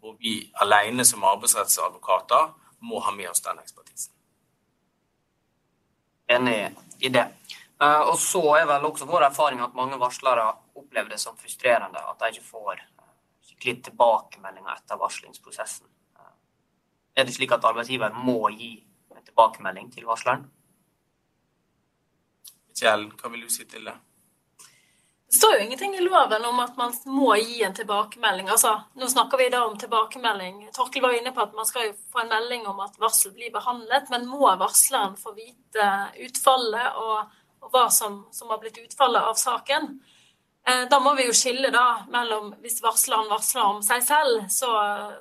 hvor vi alene som arbeidsrettsadvokater må ha med oss den ekspertisen. Enig i det. Eh, og så er vel også vår erfaring at mange varslere opplever det som frustrerende at de ikke får eh, skikkelig tilbakemeldinger etter varslingsprosessen. Eh, er det slik at arbeidsgiver må gi en tilbakemelding til varsleren? Kjell, hva vil du si til det? Det står jo ingenting i loven om at man må gi en tilbakemelding. Altså, nå snakker vi da om tilbakemelding. Torkel var inne på at man skal få en melding om at varsel blir behandlet, men må varsleren få vite utfallet og, og hva som, som, har blitt utfallet av saken? Eh, da må vi jo skille da mellom Hvis varsleren varsler om seg selv, så,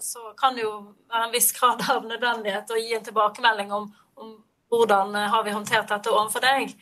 så kan det jo være en viss grad av nødvendighet å gi en tilbakemelding om, om hvordan har vi håndtert dette overfor deg.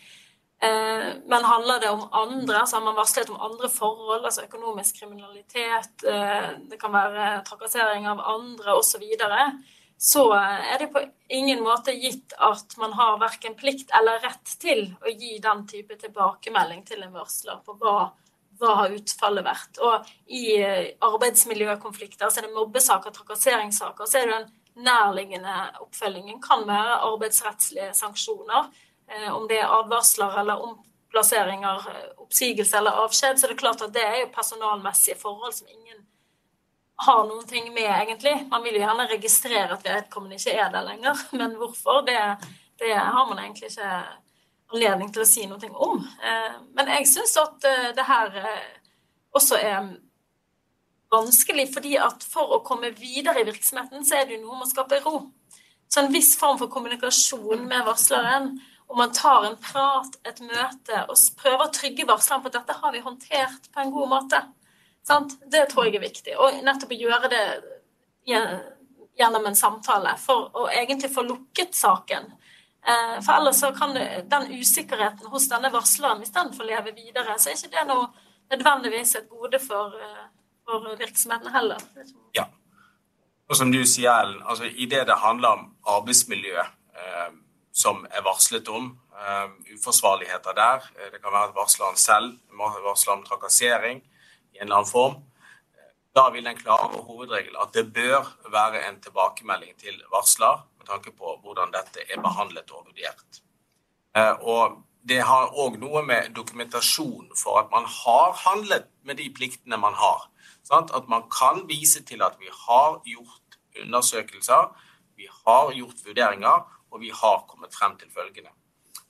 Eh, men handler det om andre, så har man varslet om andre forhold, altså økonomisk kriminalitet, eh, det kan være trakassering av andre osv., så, videre, så er det på ingen måte gitt at man har verken plikt eller rett til å gi den type tilbakemelding til en varsler på hva, hva har utfallet vært. Og i eh, arbeidsmiljøkonflikter, så er det mobbesaker, trakasseringssaker, så er det den nærliggende oppfølgingen kan være arbeidsrettslige sanksjoner Eh, om det er advarsler eller omplasseringer, eh, oppsigelse eller avskjed, så det er klart at det er jo personalmessige forhold som ingen har noen ting med, egentlig. Man vil jo gjerne registrere at vedkommende ikke er der lenger, men hvorfor, det, det har man egentlig ikke anledning til å si noe om. Eh, men jeg syns at det her også er vanskelig, fordi at for å komme videre i virksomheten, så er det jo noe med å skape ro. Så en viss form for kommunikasjon med varsleren og man tar en prat, et møte, og prøver å trygge varslerne på at dette har vi håndtert på en god måte. Det tror jeg er viktig. Og nettopp å gjøre det gjennom en samtale for å egentlig få lukket saken. Eh, for ellers så kan den usikkerheten hos denne varsleren, hvis den får leve videre, så er ikke det noe nødvendigvis et gode for, eh, for virksomheten heller. Ja. Og som du sier, Ellen, altså i det handler om arbeidsmiljø eh, som er varslet om, eh, uforsvarligheter der, eh, det kan være at varsleren selv varsler om trakassering i en eller annen form, da vil den klare hovedregelen at det bør være en tilbakemelding til varsler med tanke på hvordan dette er behandlet og vurdert. Eh, og det har òg noe med dokumentasjon for at man har handlet med de pliktene man har. Sant? At man kan vise til at vi har gjort undersøkelser, vi har gjort vurderinger, og vi har kommet frem til følgende.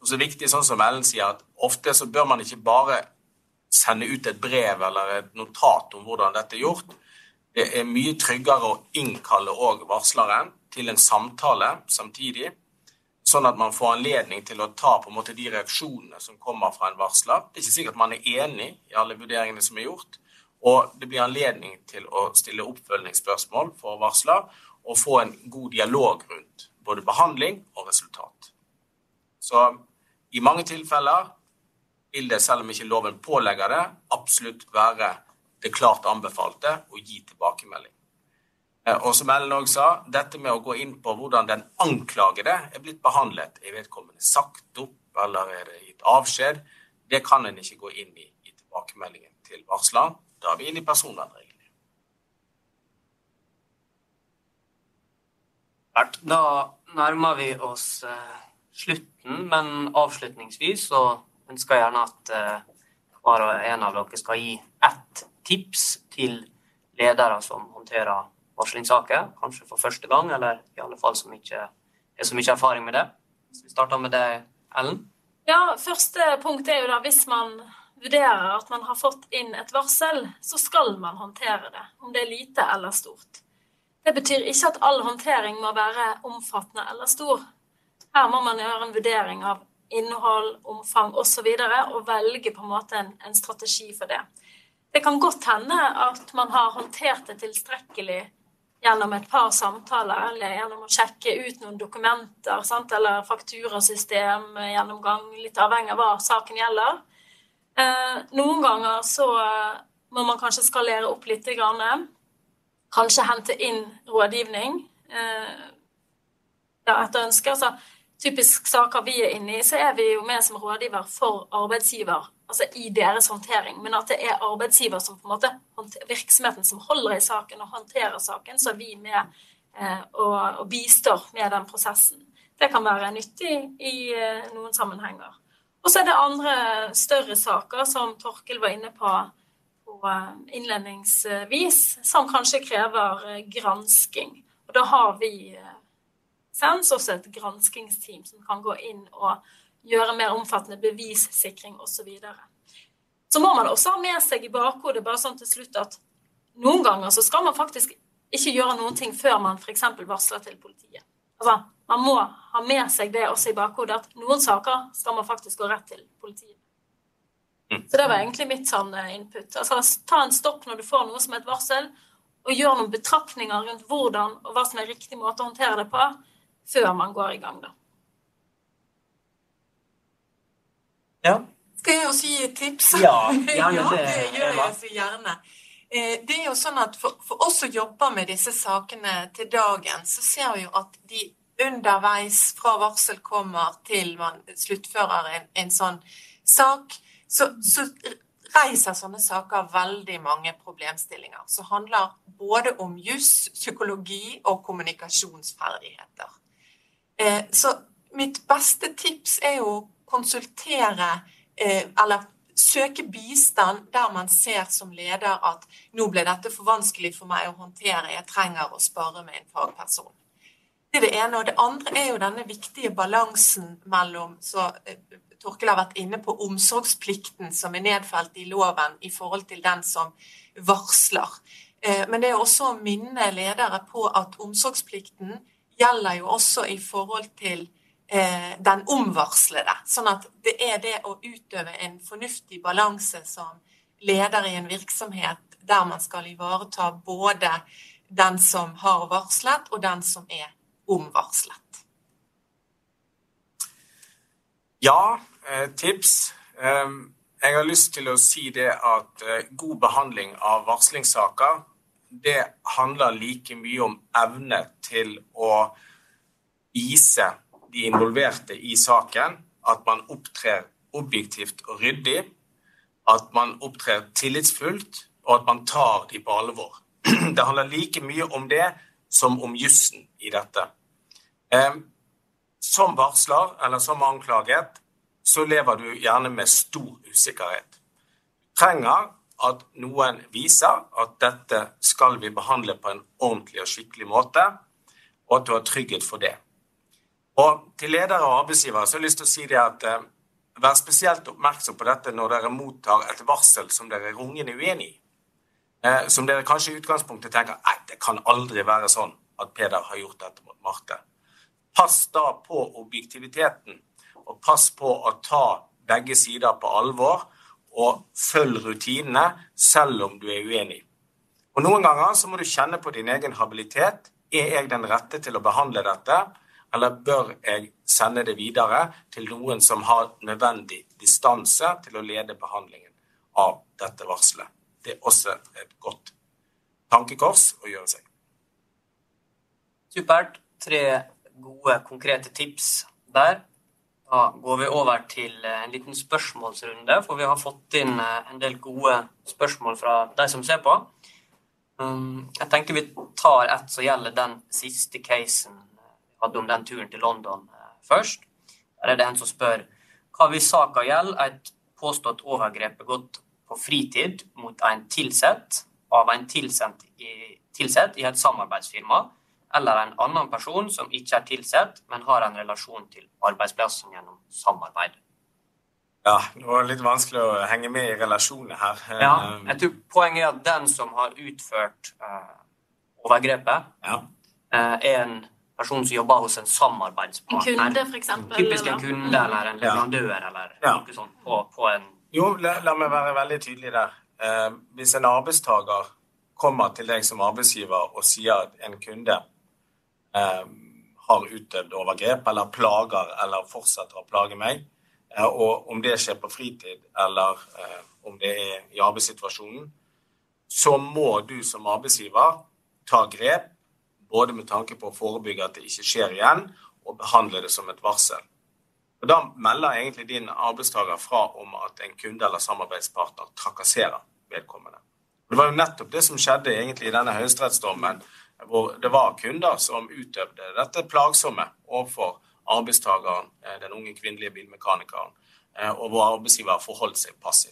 Og så er viktig, sånn som Ellen sier, at ofte så bør man ikke bare sende ut et brev eller et notat om hvordan dette er gjort. Det er mye tryggere å innkalle òg varsleren til en samtale samtidig, sånn at man får anledning til å ta på en måte de reaksjonene som kommer fra en varsler. Det er ikke sikkert man er enig i alle vurderingene som er gjort, og det blir anledning til å stille oppfølgingsspørsmål for varsler og få en god dialog rundt både behandling og resultat. Så i mange tilfeller vil det, selv om ikke loven pålegger det, absolutt være det klart anbefalte å gi tilbakemelding. Eh, og som Ellen òg sa, dette med å gå inn på hvordan den anklagede er blitt behandlet, er vedkommende sagt opp eller er det gitt avskjed, det kan en ikke gå inn i i tilbakemeldingen til varsleren. Da er vi inne i personvernreglene. Da nærmer vi oss eh, slutten, men avslutningsvis så ønsker jeg gjerne at eh, hver og en av dere skal gi ett tips til ledere som håndterer varslingssaker, kanskje for første gang, eller i alle fall som ikke er så mye erfaring med det. Så vi starter med deg, Ellen? Ja, første punkt er jo da hvis man vurderer at man har fått inn et varsel, så skal man håndtere det, om det er lite eller stort. Det betyr ikke at all håndtering må være omfattende eller stor. Her må man gjøre en vurdering av innhold, omfang osv. Og, så og velge på en måte en, strategi for det. Det kan godt hende at man har håndtert det tilstrekkelig gjennom et par samtaler, eller gjennom å sjekke ut noen dokumenter, sant? eller fakturasystem, gjennomgang, litt avhengig av hva saken gjelder. Eh, noen ganger så må man kanskje skalere opp litt. Grann. Kanskje hente inn rådgivning eh, ja, etter ønske. Altså, typisk saker vi er inne i, så er vi jo med som rådgiver for arbeidsgiver altså i deres håndtering. Men at det er arbeidsgiver som på en måte, virksomheten som holder i saken og håndterer saken, så er vi med eh, og, og, bistår med den prosessen. Det kan være nyttig i eh, noen sammenhenger. Og så er det andre større saker, som Torkel var inne på, innledningsvis, som kanskje krever eh, gransking. Og da har vi eh, sens også et granskingsteam som kan gå inn og gjøre mer omfattende bevissikring osv. Så, så må man også ha med seg i bakhodet bare sånn til slutt at noen ganger så skal man faktisk ikke gjøre noen ting før man f.eks. varsler til politiet. Altså, Man må ha med seg det også i bakhodet at noen saker skal man faktisk gå rett til politiet. Mm. Så det var egentlig mitt sånn eh, input. Altså, Ta en stopp når du får noe som et varsel, og gjør noen betraktninger rundt hvordan og hva som er riktig måte å håndtere det på før man går i gang, da. Ja. Skal jeg også gi et tips? Ja, det. ja, det gjør jeg så gjerne. Eh, det er jo sånn at for, for, oss som jobber med disse sakene til dagen, så ser vi jo at de underveis fra varsel kommer til man sluttfører en, en sånn sak, så, så, reiser sånne saker veldig mange problemstillinger som handler både om juss, psykologi og kommunikasjonsferdigheter. Eh, så mitt beste tips er jo å konsultere eh, eller søke bistand der man ser som leder at nå ble dette for vanskelig for meg å håndtere, jeg trenger å spare med en fagperson. Det er det ene. Og det andre er jo denne viktige balansen mellom så eh, Torkel har vært inne på omsorgsplikten som er nedfelt i loven i forhold til den som varsler. Men det er også å minne ledere på at omsorgsplikten gjelder jo også i forhold til eh, den omvarslede. Sånn at det er det å utøve en fornuftig balanse som leder i en virksomhet der man skal ivareta både den som har varslet, og den som er omvarslet? Ja, eh, tips. Jeg har lyst til å si det at eh, god behandling av varslingssaker det handler like mye om evne til å vise de involverte i saken at man opptrer objektivt og ryddig, at man opptrer tillitsfullt, og at man tar de på alvor. Det handler like mye om det som om jussen i dette. Som varsler eller som anklaget så lever du gjerne med stor usikkerhet. Trenger at noen viser at dette skal vi behandle på en ordentlig og skikkelig måte, og at du har trygghet for det. Og Til ledere og arbeidsgivere så har jeg lyst til å si det at eh, vær spesielt oppmerksom på dette når dere mottar et varsel som dere er rungende uenig i. Eh, som dere kanskje i utgangspunktet tenker nei, det kan aldri være sånn at Peder har gjort dette mot Marte. Pass da på objektiviteten, og pass på å ta begge sider på alvor og følg rutinene selv om du er uenig. Og Noen ganger så må du kjenne på din egen habilitet. Er jeg den rette til å behandle dette, eller bør jeg sende det videre til noen som har nødvendig distanse til å lede behandlingen av dette varselet? Det er også et godt tankekors å gjøre seg. Supert. Tre gode, konkrete tips der. Da går vi over til eh, en liten spørsmålsrunde, for vi har fått inn eh, en del gode spørsmål fra de som ser på. Um, jeg tenker vi tar et som gjelder den siste casen vi hadde om den turen til London eh, først. Der er det en som spør hva hvis saka gjelder et påstått overgrep begått på fritid mot en tilsett av en tilsett i, tilsett i et samarbeidsfirma eller en annen person som ikke er tilsatt, men har en relasjon til arbeidsplassen gjennom samarbeid. Ja, det var litt vanskelig å henge med i relasjoner her. Ja, jeg tror Poenget er at den som har utført uh, overgrepet, ja. uh, er en person som jobber hos en samarbeidspartner. En kunde, f.eks.? Typisk en kunde eller en leverandør ja. eller ja. noe sånt på, på, en Jo, la, la, meg være veldig tydelig der. Uh, hvis en arbeidstaker kommer til deg som arbeidsgiver og sier at en kunde eh, har utøvd overgrep eller plager eller fortsetter å plage meg. Eh, og om det skjer på fritid eller eh, om det er i arbeidssituasjonen, så må du som arbeidsgiver ta grep både med tanke på å forebygge at det ikke skjer igjen, og behandle det som et varsel. Og Da melder egentlig din arbeidstaker fra om at en kunde eller samarbeidspartner trakasserer vedkommende. Det var jo nettopp det som skjedde egentlig i denne høyesterettsdommen hvor det var kunder som utøvde dette plagsomme overfor arbeidstakeren, eh, den unge kvinnelige bilmekanikeren, eh, og hvor arbeidsgiver forholdt seg passiv.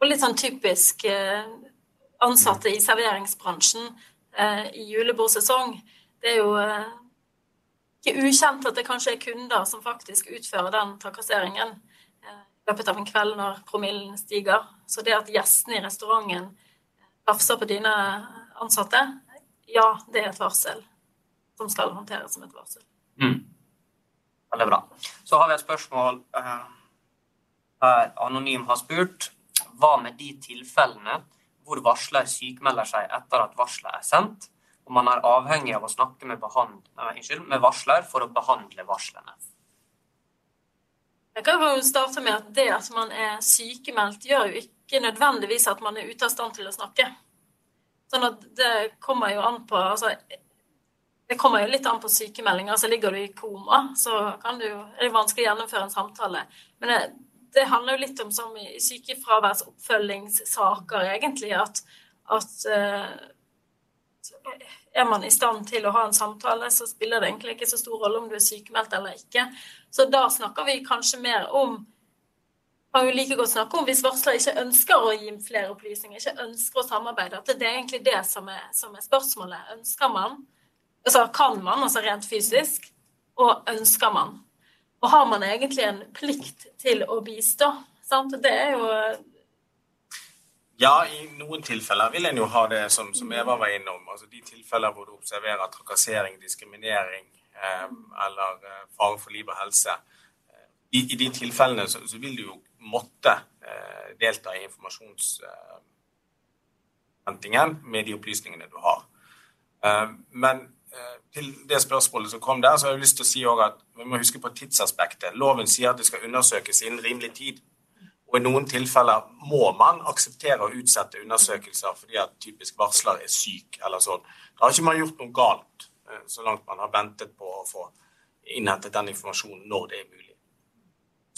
Og litt sånn typisk eh, ansatte i serveringsbransjen i julebordsesong. Det er jo ikke ukjent at det kanskje er kunder som faktisk utfører den trakasseringen i løpet av en kveld når promillen stiger. Så det at gjestene i restauranten tafser på dine ansatte, ja, det er et varsel som skal håndteres som et varsel. Mm. Veldig bra. Så har vi et spørsmål uh, her Anonym har spurt. Hva med de tilfellene hvor varsler sykemelder seg etter at varselet er sendt, og man er avhengig av å snakke med, behand, nei, unnskyld, med varsler for å behandle varslene? Jeg kan jo starte med at Det at man er sykemeldt, gjør jo ikke nødvendigvis at man er ute av stand til å snakke. Sånn at det kommer jo an på altså, Det kommer jo litt an på sykemeldinger. Altså, ligger du i koma, så du, er det vanskelig å gjennomføre en samtale. Men det, det handler jo litt om som i sykefraværsoppfølgingssaker, egentlig, at, at uh, er man i stand til å ha en samtale, så spiller det egentlig ikke så stor rolle om du er sykemeldt eller ikke. Så da snakker vi kanskje mer om kan jo like godt snakke om hvis varsler ikke ønsker å gi flere opplysninger, ikke ønsker å samarbeide. At det er egentlig det som er, som er spørsmålet. Ønsker man? Altså kan man, altså rent fysisk? Og ønsker man? Og har man egentlig en plikt til å bistå? Sant? Det er jo ja, i noen tilfeller vil en jo ha det som, som Eva var innom. Altså de tilfeller hvor du observerer trakassering, diskriminering eh, eller eh, fare for liv og helse. I, I, de tilfellene så, så, vil du jo måtte eh, delta i informasjonshentingen med de opplysningene du har. Eh, men eh, til det spørsmålet som kom der, så har jeg lyst til å si at vi må huske på tidsaspektet. Loven sier at det skal undersøkes innen rimelig tid. Og i noen tilfeller må man akseptere å utsette undersøkelser fordi at typisk varsler er syk eller sånn. Da har ikke man gjort noe galt så langt man har ventet på å få innhentet den informasjonen når det er mulig.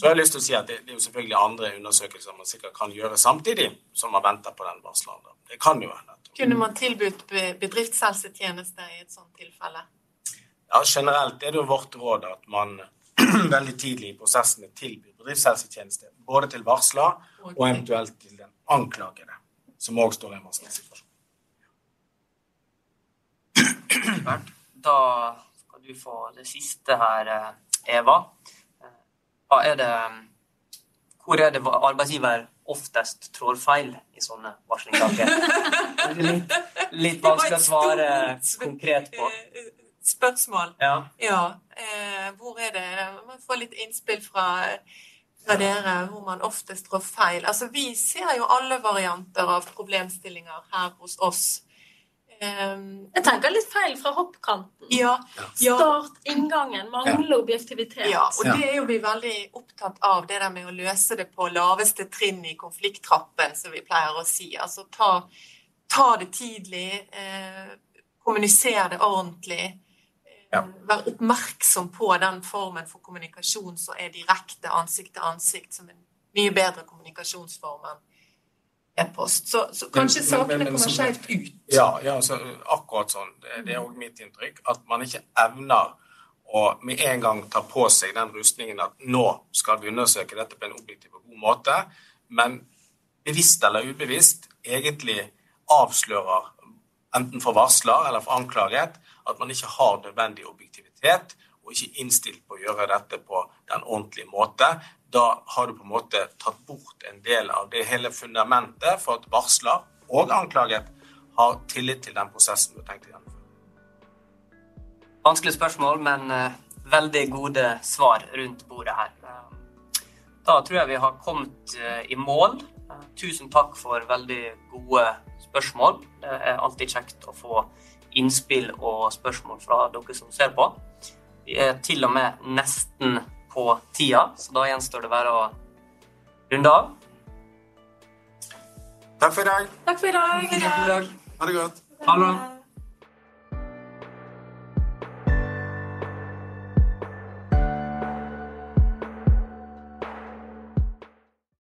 Så jeg har lyst til å si at det, det er jo selvfølgelig andre undersøkelser man sikkert kan gjøre samtidig som man venter på den varsleren. Det kan jo hende. Kunne man tilbudt bedriftshelsetjeneste i et sånt tilfelle? Ja, Generelt er det jo vårt råd at man veldig tidlig i prosessene tilbyr bedriftshelsetjeneste. Både til varsler og eventuelt til den anklagede, som òg står i en vanskelig situasjon. Da skal du få det siste her, eh, Eva. Eh, er det Hvor er det arbeidsgiver oftest trår feil i sånne varslingssaker? Litt, litt vanskelig å svare konkret på. Eh, spørsmål. Ja. ja. hvor er det Man får litt innspill fra, fra dere hvor man oftest trår feil. Altså, vi ser jo alle varianter av problemstillinger her hos oss. Um, jeg tenker litt feil fra hoppkanten. Ja, ja. Start inngangen, mangle objektivitet. Ja, og det er jo vi veldig opptatt av, det der med å løse det på laveste trinn i konflikttrappen, som vi pleier å si. Altså ta, ta det tidlig, eh, kommunisere det ordentlig. Ja. Vær oppmerksom på den formen for kommunikasjon som er direkte ansikt til ansikt, som en mye bedre kommunikasjonsform enn e-post. Så, så, kanskje sakene kommer skjevt ut. Ja, ja så, akkurat sånn. Det, det er òg mitt inntrykk. At man ikke evner å med en gang ta på seg den rustningen at nå skal vi undersøke dette på en objektiv og god måte, men bevisst eller ubevisst egentlig avslører enten for varsler eller for anklaget at man ikke har nødvendig objektivitet og ikke innstilt på å gjøre dette på den ordentlige måte da har du på en måte tatt bort en del av det hele fundamentet for at varsler og anklaget har tillit til den prosessen du har tenkt å gjennomføre. Vanskelig spørsmål, men uh, veldig gode svar rundt bordet her. Uh, da tror jeg vi har kommet uh, i mål. tusen takk for veldig gode spørsmål. Det er alltid kjekt å få innspill og spørsmål fra dere som ser på. Vi er til og med nesten på tida, så da gjenstår det bare å runde av. Takk for i dag. Takk for i dag. Ha det godt. Ha det.